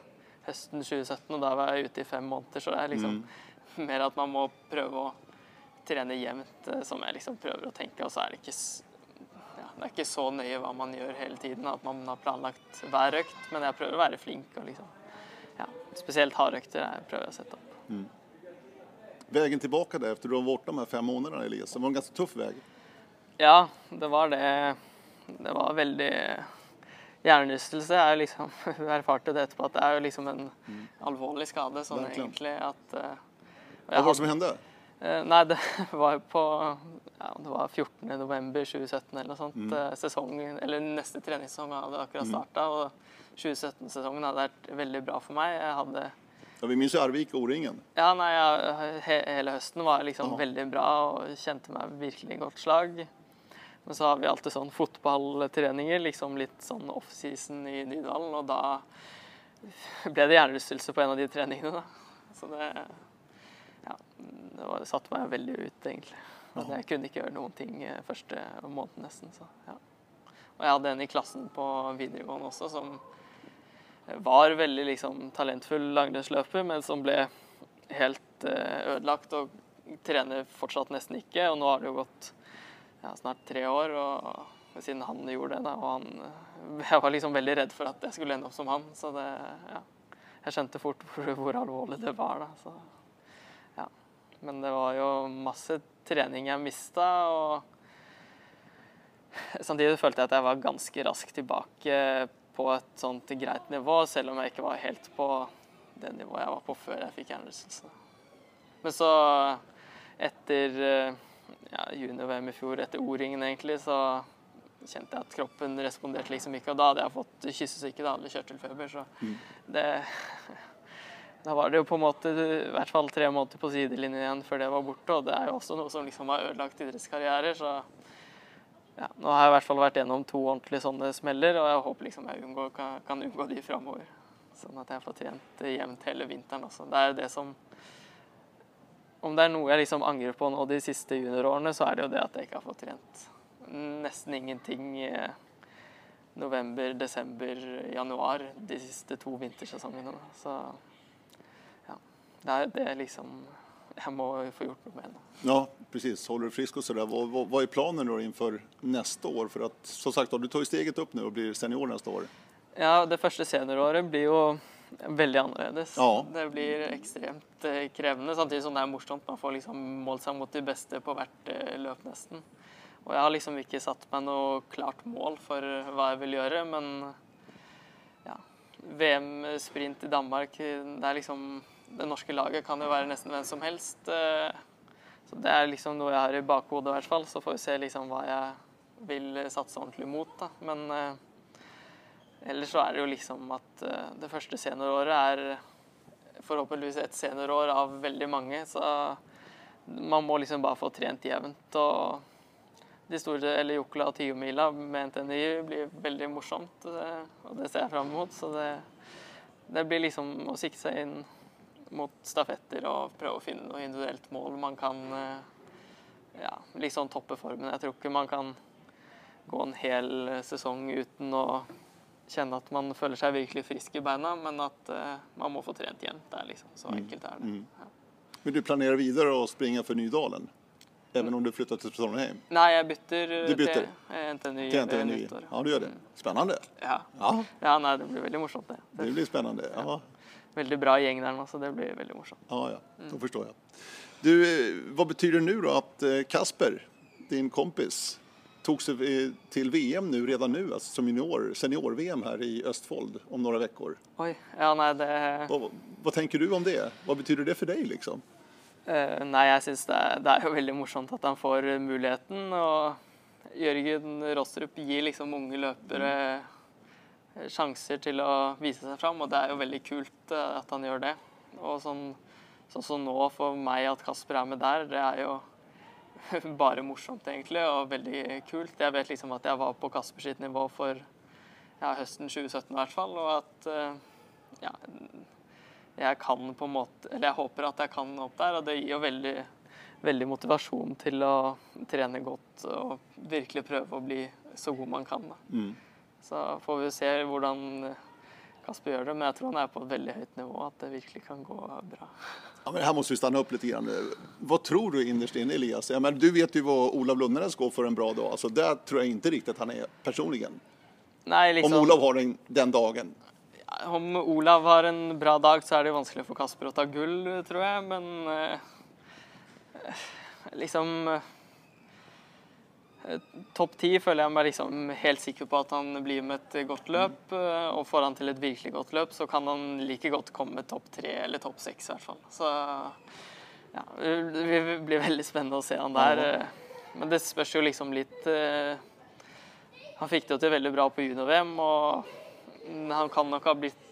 høsten 2017, og da var jeg ute i fem måneder. Så det er liksom mm. [laughs] mer at man må prøve å trene jevnt, eh, som jeg liksom prøver å tenke. Og så er det ikke ja, det er ikke så nøye hva man gjør hele tiden, at man har planlagt hver økt. Men jeg prøver å være flink. og liksom, ja, Spesielt hardøkter jeg prøver å sette opp. Mm. Veien tilbake der etter du har vært med fem måneder, Elias, det var en ganske tøff vei? Ja, det var det. Det var veldig Hjernerystelse er liksom [laughs] Hun erfarte det etterpå at det er jo liksom en mm. alvorlig skade. Sånn Verkligen. egentlig at Hva var det som hendte? Uh, nei, det [laughs] var på ja, det var 14. november 2017 eller noe sånt. Mm. Uh, sesong, eller neste treningssesong hadde akkurat starta. Mm. Og 2017-sesongen hadde vært veldig bra for meg. Jeg hadde ja, Vi minnes Arvik og O-ringen. Ja, nei, ja, he hele høsten var liksom Aha. veldig bra og kjente meg virkelig godt slag. Men så har vi alltid sånn fotballtreninger, liksom litt sånn offseason i Nydalen. Og da ble det hjernerystelse på en av de treningene, da. Så det Ja, det, var, det satte meg veldig ut, egentlig. At jeg kunne ikke gjøre noen ting eh, første måneden nesten. Så, ja. Og jeg hadde en i klassen på videregående også som var veldig liksom, talentfull langrennsløper, men som ble helt uh, ødelagt og trener fortsatt nesten ikke. Og nå har det jo gått ja, snart tre år, og siden han gjorde det. Da, og han, [laughs] jeg var liksom veldig redd for at jeg skulle ende opp som han. Så det, ja, jeg skjønte fort [laughs] hvor, hvor alvorlig det var. Da, så, ja. Men det var jo masse trening jeg mista, og samtidig følte jeg at jeg var ganske raskt tilbake på et sånt greit nivå, selv om jeg ikke var helt på det nivået jeg var på før jeg fikk hjernerystelse. Men så, etter eh, ja, junior-VM i fjor, etter O-ringen egentlig, så kjente jeg at kroppen responderte liksom ikke. Og da hadde jeg fått kyssesyke, da hadde kjørtelfeber, så Mm. det [laughs] Da var det jo på en måte i hvert fall tre måneder på sidelinjen igjen før det var borte, og det er jo også noe som liksom har ødelagt idrettskarrierer, så ja, nå har jeg i hvert fall vært gjennom to ordentlige sånne smeller, og jeg håper liksom jeg unngår, kan, kan unngå de framover. Sånn at jeg får trent jevnt hele vinteren også. Det er det som Om det er noe jeg liksom angrer på nå de siste juniorårene, så er det jo det at jeg ikke har fått trent nesten ingenting i november, desember, januar de siste to vintersesongene. Så ja. Det er det liksom jeg må få gjort noe med nå. Ja, precis. Håller du frisk och sådär. Vad, vad, vad är planen då inför nästa år? För att som sagt du tar ju steget upp nu och blir senior nästa år. Ja, det første senioråret blir jo veldig annerledes. Ja. Det blir ekstremt eh, krevende, samtidig som det er morsomt. Man får liksom målt seg mot de beste på hvert eh, løp, nesten. Og jeg har liksom ikke satt meg noe klart mål for hva jeg vil gjøre, men ja. VM-sprint i Danmark, det er liksom Det norske laget kan jo være nesten hvem som helst. eh, Så det er liksom noe jeg har i bakhodet, i hvert fall. Så får vi se liksom hva jeg vil satse ordentlig mot, da. Men eh, Ellers så er det jo liksom at eh, det første senioråret er forhåpentligvis et seniorår av veldig mange, så man må liksom bare få trent jevnt. Og de store, eller Jokla og Tiomila med NTNI blir veldig morsomt, og det ser jeg fram mot. Så det, det blir liksom å sikte seg inn mot stafetter og prøve å finne noe individuelt mål man kan eh, ja, liksom toppe formen. Jeg tror ikke man kan gå en hel sesong uten å kjenne at man føler seg virkelig frisk i beina, men at uh, man må få trent jevnt. Det er liksom så enkelt er det. Ja. Men du planerer videre å springe for Nydalen? Även om du flytter til Trondheim? Nei, jeg bytter, bytter? til NTNY Till NTNY? Ja, du gjør det. Spennende. Ja. Ja, ja, nei, det blir veldig morsomt, det. det blir spennende. Ja, veldig bra gjeng der nå, så det blir veldig morsomt. ja, ja. då forstår jeg. Du, hva betyr det nå da att eh, Kasper, din kompis, tok seg til VM nu redan nu, altså som junior, senior-VM her i Østfold om noen uker. Ja, nei, det Hva, hva tenker du om det? Hva betyr det for deg, liksom? Uh, nei, jeg syns det, det er jo veldig morsomt at han får muligheten. Og Jørgen Rostrup gir liksom unge løpere eh, sjanser til å vise seg fram, og det er jo veldig kult eh, at han gjør det. Og sånn sånn som nå for meg at Kasper er med der, det er jo [laughs] bare morsomt egentlig, og veldig kult. Jeg vet liksom at jeg var på Kasper sitt nivå for ja, høsten 2017 i hvert fall, og at eh, ja, jeg kan på en måte Eller jeg håper at jeg kan opp der, og det gir jo veldig, veldig motivasjon til å trene godt og virkelig prøve å bli så god man kan. Da. Mm. Så får vi se hvordan Kasper gjør det, men jeg tror han er på et veldig høyt nivå, at det virkelig kan gå bra. Ja, men Her må vi stanne opp litt. grann. Hva tror du innerst inne Elias? Ja, men du vet jo hva Olav Lundenes går for en bra dag. Altså, det tror jeg ikke riktig at han er personlig. Liksom, Om Olav har den, den dagen. om Olav har en bra dag, så er det vanskelig for Kasper å ta gull, tror jeg. Men eh, liksom Topp ti føler jeg meg liksom helt sikker på at han blir med et godt løp. eh, Og får han til et virkelig godt løp, så kan han like godt komme med topp tre eller topp seks. Så ja, det blir veldig spennende å se han der. eh. Men det spørs jo liksom litt eh, Han fikk det jo til veldig bra på junior-VM, og mm, han kan nok ha blitt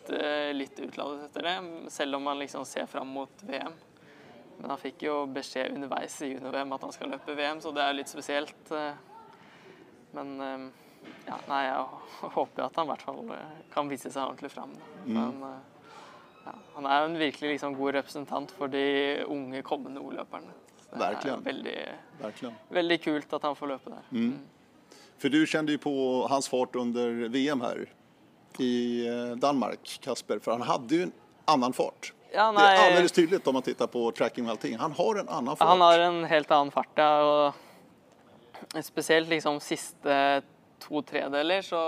litt utladet etter det, selv om han liksom ser fram mot VM. Men han fikk jo beskjed underveis i junior-VM at han skal løpe VM, så det er litt spesielt. eh. Men eh, ja, nei, jeg [laughs] håper at han i hvert fall eh, kan vise seg ordentlig fram. Men, eh, ja, han er jo en virkelig liksom god representant for de unge, kommende O-løperne. Det er veldig, veldig kult at han får løpe der. For du kjente jo på hans fart under VM her i Danmark, Kasper. For han hadde jo en annen fart. Ja, Det är alldeles tydligt om man tittar på tracking och allting. Han har en annen fart. Han har en helt annen fart, ja. Og spesielt liksom siste to tredeler så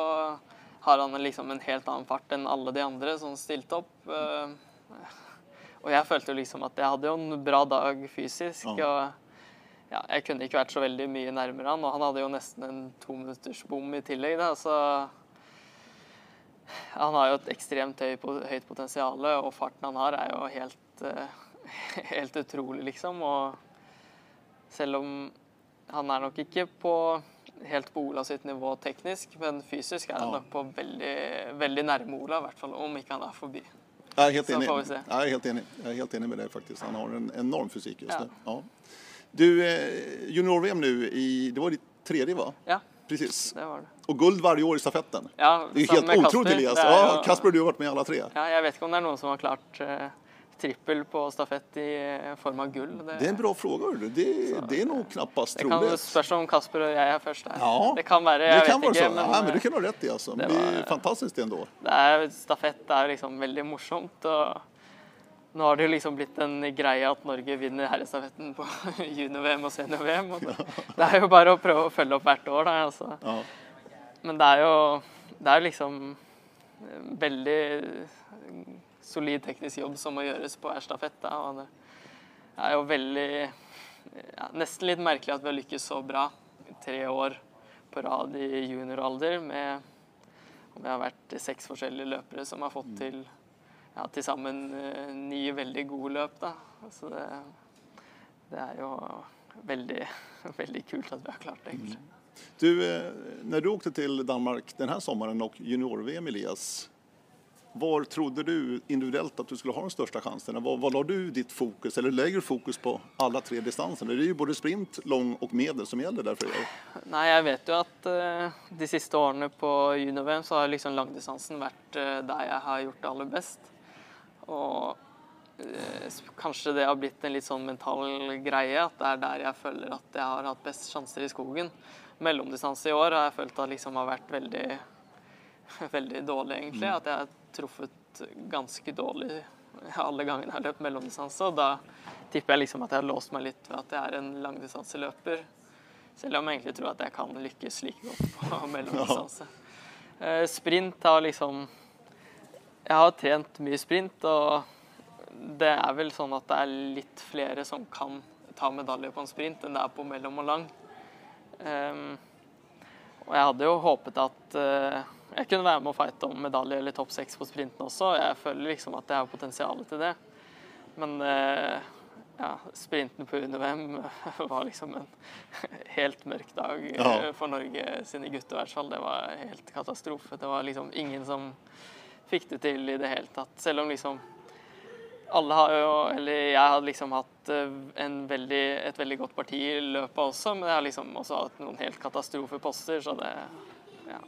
har han liksom en helt annen fart enn alle de andre som stilte opp. Eh, Og jeg følte jo liksom at jeg hadde jo en bra dag fysisk. Ja. og ja, Jeg kunne ikke vært så veldig mye nærmere han, og han hadde jo nesten en tominutters bom i tillegg. Da, så han har jo et ekstremt høy, høyt potensial, og farten han har, er jo helt, uh, [laughs] helt utrolig, liksom. Og selv om han er nok ikke på helt på Ola sitt nivå teknisk, men fysisk er han Ja. nok på veldig, veldig nærme Ola, i hvert fall om ikke han er forbi. Jeg er helt enig. jeg är helt enig. Jeg er helt enig med deg, faktisk. Han har en enorm fysikk. just Ja. det. Ja. Du, eh, junior-VM nå i, det var ditt tredje va? Ja, Precis. det var det. Och guld hvert år i stafetten. Ja, Det er helt utrolig. Elias. Jo... er Ja, Kasper du har vært med alle tre. Ja, jeg vet ikke om det er noen som har klart uh, trippel på stafett i eh, form av gull. Det, Det er en bra fråga. Det, Det, det noe knappast trolig. det kan spørs om Kasper og jeg er først der. Ja, det kan være, Det jeg kan vet ikke. Men, ja, men du eh, kan ha rett i altså. det var- fantastiskt ändå. det er, stafett er liksom veldig morsomt. og nå har det jo liksom blitt en greie at Norge vinner herrestafetten på [laughs] junior-VM og senior-VM. og Det, det er jo bare å prøve å følge opp hvert år, da. Altså. Ja. Men det er jo det er liksom en veldig solid teknisk jobb som må gjøres på hver stafett. Da, og det er jo veldig ja, Nesten litt merkelig at vi har lykkes så bra tre år på rad i junioralder med om vi har vært seks forskjellige løpere som har fått til ja, til sammen eh, ni veldig gode løp. Da. Så det, det er jo veldig, [laughs] veldig kult at vi har klart det, egentlig. Du, når när du åkte till Danmark den här sommaren och junior-VM Elias, var trodde du individuellt att du skulle ha de största chanserna? Var la du ditt fokus, eller lägger du fokus på alla tre distanserna? Det är ju både sprint, lång och medel som gäller där för er. Nei, jeg vet jo at uh, de siste årene på junior-VM så har liksom langdistansen vært uh, der jeg har gjort det aller best. Og eh, kanskje det har blitt en litt sånn mental greie, at det er der jeg føler at jeg har hatt best sjanser i skogen. Mellomdistanse i år har jeg følt at liksom har vært veldig, [laughs] veldig dårlig, egentlig. At jeg har truffet ganske dårlig alle gangene jeg har løpt mellomdistanse. Og da tipper jeg liksom at jeg har låst meg litt ved at jeg er en langdistanseløper. Selv om jeg egentlig tror at jeg kan lykkes like godt [laughs] på mellomdistanse. Ja. Sprint har liksom Jeg har trent mye sprint, og det er vel sånn at det er litt flere som kan ta medalje på en sprint enn det er på mellom og lang. Ehm, og jeg hadde jo håpet at eh, jeg kunne være med å fighte om medalje eller topp seks på sprinten også. Jeg føler liksom at jeg har potensial til det. Men eh, ja, sprinten på under-VM [laughs] var liksom en [laughs] helt mørk dag eh, Ja. for Norge sine gutter, i hvert fall. Det var helt katastrofe. Det var liksom ingen som fikk det til i det hele tatt. Selv om liksom alle har jo, eller jeg har liksom hatt eh, veldig, et veldig godt parti i løpet også, men jeg har liksom også hatt noen helt katastrofeposter, så det ja.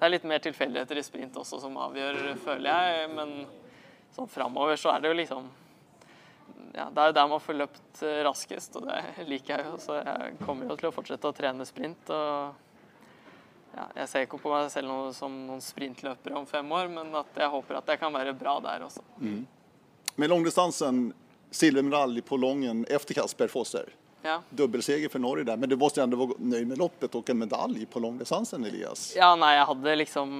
Det er litt mer tilfeldigheter i sprint også som avgjør, føler jeg. Men sånn framover så er det jo liksom ja, Det er jo der man får løpt eh, raskest, og det liker jeg jo. Så jeg kommer jo til å fortsette å trene sprint. og ja, Jeg ser ikke på meg selv noe, som noen sprintløpere om fem år, men at jeg håper at jeg kan være bra der også. Med långdistansen, silvermedalj på lången efter Kasper Fosser. Ja. Dubbelseger for Norge der, men du måste ändå vara nöjd med loppet og en medalj på långdistansen Elias. Ja, nei, jeg hadde liksom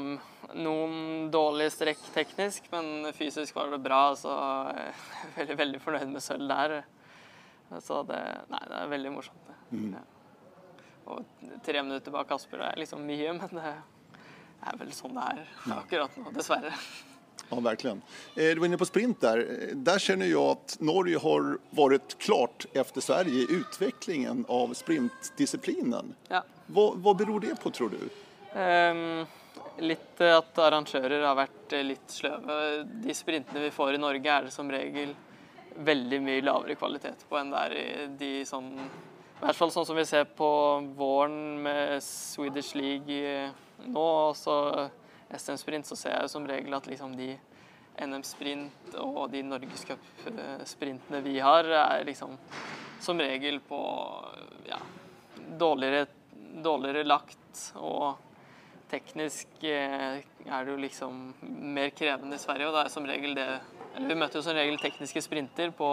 noen dårlige strekk teknisk, men fysisk var det bra, så jeg er veldig, veldig fornøyd med sølv der. Så det, nei, det er veldig morsomt. det. Ja. Og tre minutter bak Kasper er liksom mye, men det er vel sånn det er akkurat nå, dessverre. Ja, verkligen. Eh, Du var inne på sprint där. Der Där känner jag att Norge har varit klart efter Sverige i utvecklingen av sprintdisciplinen. Ja. Hva, hva beror det på tror du? Um, litt eh, at arrangører har vært eh, litt sløve. De sprintene vi får i Norge, er det som regel veldig mye lavere kvalitet på enn det er i de sånn I hvert fall sånn som vi ser på våren med Swedish League eh, nå, og så SM-sprint, så ser jeg som regel at liksom de NM-sprint og de norgescup-sprintene vi har, er liksom som regel på ja, dårligere, dårligere lagt og teknisk eh, er det jo liksom mer krevende i Sverige, og det er som regel det Eller vi møter jo som regel tekniske sprinter på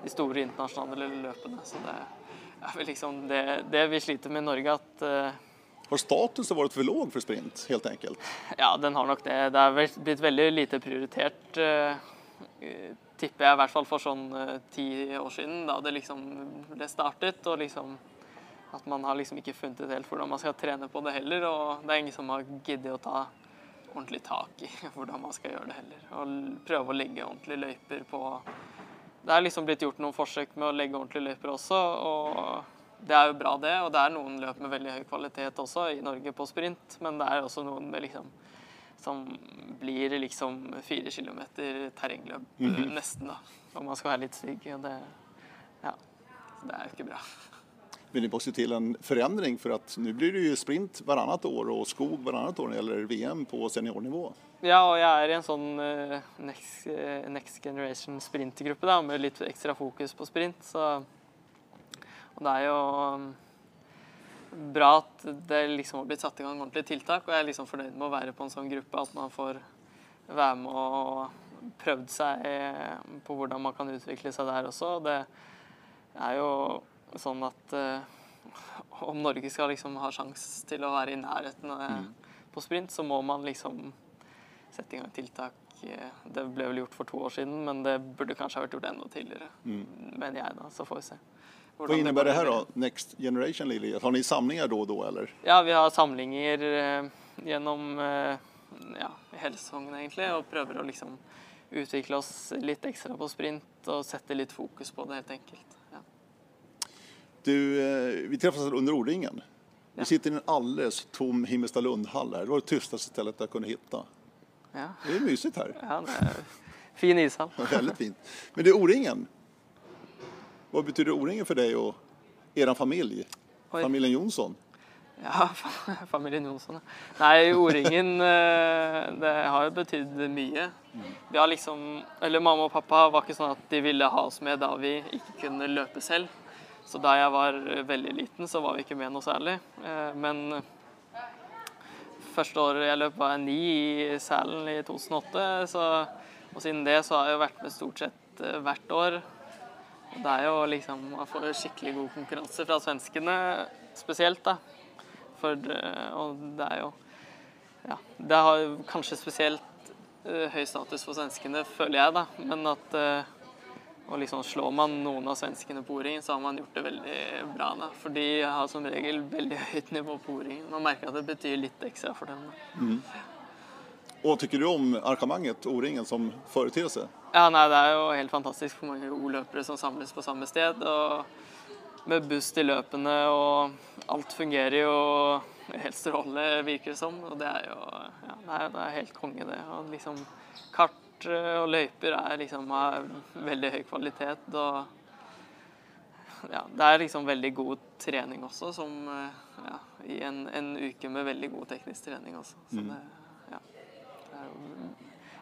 de store internasjonale løpene, så det er vel liksom det, det vi sliter med i Norge, at eh, Har statusen vært for låg for sprint helt enkelt? ja, den har nok det. Det er blitt veldig lite prioritert, eh, tipper jeg, i hvert fall for sånn eh, ti år siden, da det liksom ble startet. Og liksom at man har liksom ikke funnet ut helt hvordan man skal trene på det heller. Og det er ingen som har giddet å ta ordentlig tak i [laughs] hvordan man skal gjøre det heller. Og prøve å legge ordentlige løyper på Det er liksom blitt gjort noen forsøk med å legge ordentlige løyper også, og det er jo bra, det. Og det er noen løp med veldig høy kvalitet også i Norge på sprint, men det er også noen med liksom som blir liksom fire kilometer terrengløp, mm -hmm. nesten, da. Om man skal være litt stygg. Og det, ja, det er jo ikke bra. Men det måste til en forandring? For at nå blir det jo sprint varannat år og skog varannat år når det gjelder VM på seniornivå. Ja, og jeg er i en sånn uh, next, uh, next, generation sprintgruppe da, med litt ekstra fokus på sprint. Så, det er jo bra at det liksom har blitt satt i gang ordentlige tiltak, og jeg er liksom fornøyd med å være på en sånn gruppe. At man får være med og prøvd seg på hvordan man kan utvikle seg der også. Det er jo sånn at uh, om Norge skal liksom ha sjanse til å være i nærheten mm. på sprint, så må man liksom sette i gang tiltak. Det ble vel gjort for to år siden, men det burde kanskje ha vært gjort enda tidligere. Mm. mener jeg da, Så får vi se. Hva innebærer det her da? Next Generation Lily? Har ni samlinger da og da, eller? Ja, vi har samlinger eh, gjennom eh, ja, hele sesongen egentlig, og prøver å liksom utvikle oss litt ekstra på sprint og sette litt fokus på det, helt enkelt. Ja. Du, eh, vi treffes under O-ringen. Vi sitter i en alldeles tom Himmestad-Lundhall her. Det var det tystaste stedet jeg kunne finne. Ja. Det er mysigt her. Ja, det er fin ishall. [laughs] Veldig fint. Men det er O-ringen. Hva betyder O-ringen for deg og er familie? Oi. Familien Jonsson? Ja, [laughs] familien Jonsson. Nei, O-ringen eh, det har jo betydd mye. Vi har liksom Eller mamma og pappa var ikke sånn at de ville ha oss med da vi ikke kunne løpe selv. Så da jeg var veldig liten, så var vi ikke med noe særlig. Eh, men første året jeg løp, var jeg ni i Sælen i 2008. Så, og siden det så har jeg jo vært med stort sett eh, hvert år. Det er jo liksom å få skikkelig god konkurranse fra svenskene spesielt, da. For eh, Og det er jo Ja. Det har kanskje spesielt uh, høy status for svenskene, føler jeg, da. Men at uh, og liksom Slår man noen av svenskene på o-ringen, så har man gjort det veldig bra. Da. For de har som regel veldig [laughs] høyt nivå på o-ringen. Man merker at det betyr litt ekstra for dem. Mm. Og tykker du om arrangementet, O-ringen, som foreteelse? Ja, nei, det er jo helt fantastisk hvor mange O-løpere som samles på samme sted. Og med buss til løpene, og alt fungerer jo helt strålende, virker det som. Og det er jo ja, det er, det er helt konge, det. Og liksom kart og løyper er liksom av veldig høy kvalitet. og ja, det er liksom veldig god trening også, som ja, i en, en, uke med veldig god teknisk trening også. Så mm. det,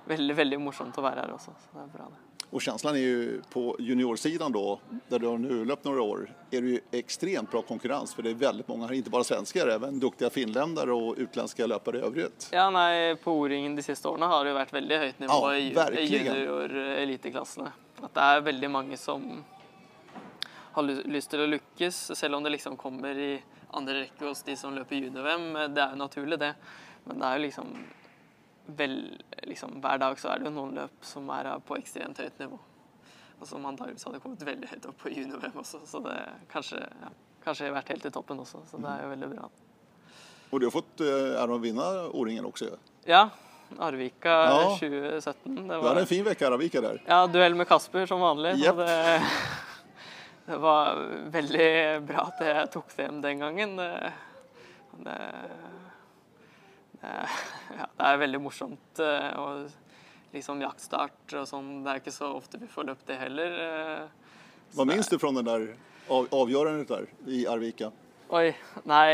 veldig, veldig morsomt å være her også. Så det er bra det. Och känslan är ju på juniorsidan då, där du har nu löpt några år, är det ju extremt bra konkurrens för det är väldigt många, inte bara svenskar, även duktiga finländare och utländska löpare i övrigt. Ja, nei, på O-ringen de siste årene har det vært veldig høyt nivå ja, i junior-eliteklassene. At det er veldig mange som har lyst til å lykkes, selv om det liksom kommer i andre rekke hos de som løper junior-VM. Det er jo naturlig, det. Men det er jo liksom vel, liksom, hver dag så er det jo noen løp som er på ekstremt høyt nivå. Og som antakeligvis hadde kommet veldig høyt opp på junior-VM også. Så det kanskje, ja, kanskje vært helt i toppen også. Så det er jo veldig bra. Og du har fått eh, vinne O-ringen også? Ja. Arvika ja. 2017. Det var, det en fin uke Arvika der. Ja, duell med Kasper som vanlig. Yep. Det, [laughs] det, var veldig bra at jeg tok det hjem den gangen. Det, det [laughs] ja, det er veldig morsomt. Eh, og liksom jaktstart og sånn, det er ikke så ofte vi får løpt det heller. Eh, så Hva minnes du fra den der avgjørelsen der i Arvika? Oi, nei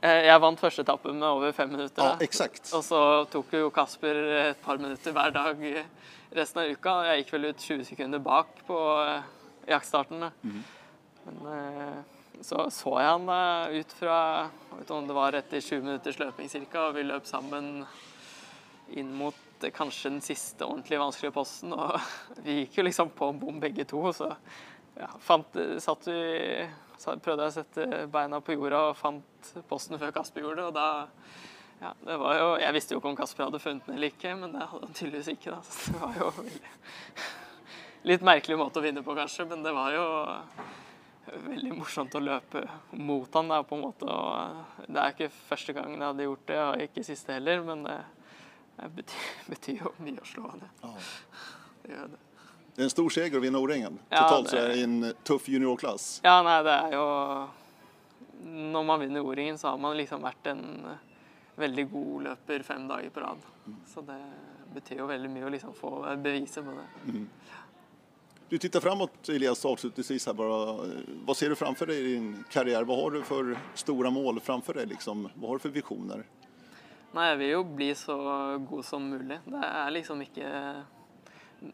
Jeg vant første etappe med over fem minutter. Ja, exakt. Og så tok jo Kasper et par minutter hver dag resten av uka. Jeg gikk vel ut 20 sekunder bak på jaktstarten. Mm. Men så så jeg han ut fra vet om det var etter sju minutters løping ca. Og vi løp sammen inn mot eh, kanskje den siste ordentlig vanskelige posten. Og [laughs] vi gikk jo liksom på en bom begge to, så ja, fant, satt vi prøvde jeg å sette beina på jorda og fant posten før Kasper gjorde det. Og da ja, det var jo, Jeg visste jo ikke om Kasper hadde funnet den eller ikke, men det hadde han tydeligvis ikke. da, så det var jo veldig, [laughs] Litt merkelig måte å vinne på, kanskje, men det var jo veldig morsomt å løpe mot han der, på en måte. Og det er ikke første gangen jeg hadde gjort det, og ikke siste heller. Men det, betyr, [laughs] betyr jo mye å slå det. Ja. det, gjør det. Det er en stor seger å vinne O-ringen. Ja, Totalt det- så är det i en tuff juniorklass. Ja, nei, det er jo Når man vinner O-ringen, så har man liksom vært en veldig god løper fem dager på rad. Så det betyr jo veldig mye å liksom få bevise på det. Du tittar framåt Elias avslutningsvis här bara. Vad ser du framför dig i din karriär? Vad har du för stora mål framför dig liksom? Vad har du för visioner? Nei, jeg vil jo bli så god som mulig. Det er liksom ikke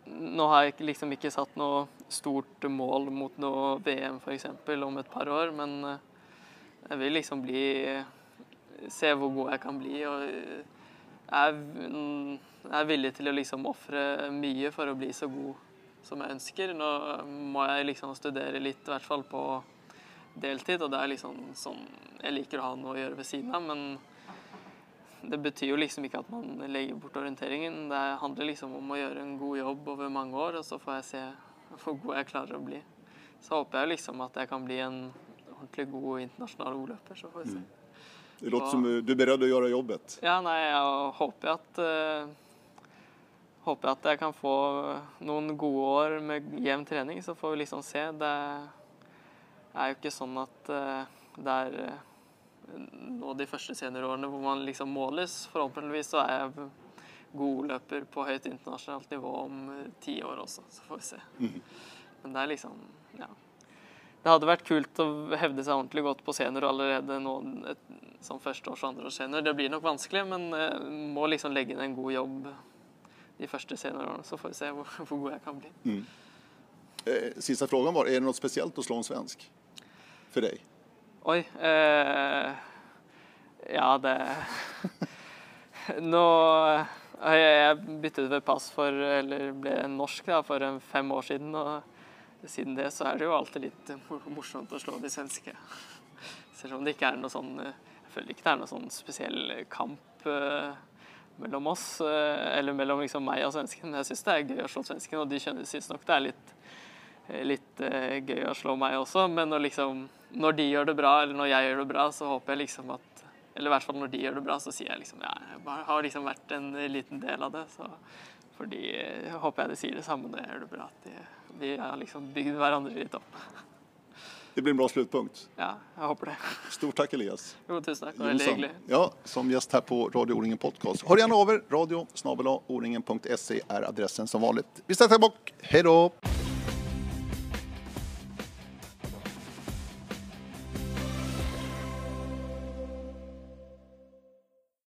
Nå har jeg liksom ikke satt noe stort mål mot noe VM f.eks. om et par år, men eh, jeg vil liksom bli Se hvor god jeg kan bli. Og mm, jeg er villig til å liksom ofre mye for å bli så god som jeg ønsker. Nå må jeg liksom studere litt, i hvert fall på deltid, og det er liksom sånn Jeg liker å ha noe å gjøre ved siden av, men det betyr jo liksom ikke at man legger bort orienteringen. Det handler liksom om å gjøre en god jobb over mange år, og så får jeg se hvor god jeg klarer å bli. Så håper jeg liksom at jeg kan bli en ordentlig god internasjonal O-løper, så får vi se. Det låter som du er beredd å gjøre jobbet. Ja, nei, jeg håper at eh, Håper at jeg kan få noen gode år med jevn trening, så får vi liksom se. Det er jo ikke sånn at eh, det er eh, nå de første seniorårene hvor man liksom måles. Forhåpentligvis så er jeg god løper på høyt internasjonalt nivå om eh, ti år også, så får vi se. Men det er liksom Ja. Det hadde vært kult å hevde seg ordentlig godt på senior allerede nå et, som førsteårs- og andreårs senior. Det blir nok vanskelig, men må liksom legge inn en god jobb de første seniorårene, så får vi se hvor, hvor god jeg kan bli. Eh, siste spørsmål var, er det noe spesielt å slå en svensk? for deg? Oi. Eh, ja, det Nå jeg byttet ved pass for Eller ble norsk da, for fem år siden. Og siden det så er det jo alltid litt morsomt å slå de svenske. Selv om det ikke er noe sånn Jeg føler ikke det er noe sånn spesiell kamp eh, mellom oss, eh, eller mellom liksom meg og svensken. Jeg syns det er gøy å slå svensken, og de syns nok det er litt litt eh, gøy å slå meg også, men når, liksom, når de gjør det bra, eller når jeg gjør det bra, så håper jeg liksom at Eller i hvert fall når de gjør det bra, så sier jeg liksom ja, jeg har liksom vært en liten del av det. Så fordi eh, håper jeg de sier det samme når jeg gjør det bra, at de, de har liksom bygd hverandre litt opp. [laughs] Det blir en bra slutpunkt. Ja, jeg håper det. Stort takk, Elias. Jo, tusen takk. Veldig hyggelig. Ja, som gjest her på Radio O-ringen Podcast. Hør gjerne av er, radio snabel-a o-ringen.se er adressen som vanlig. Vi sätter tilbake. Hej då!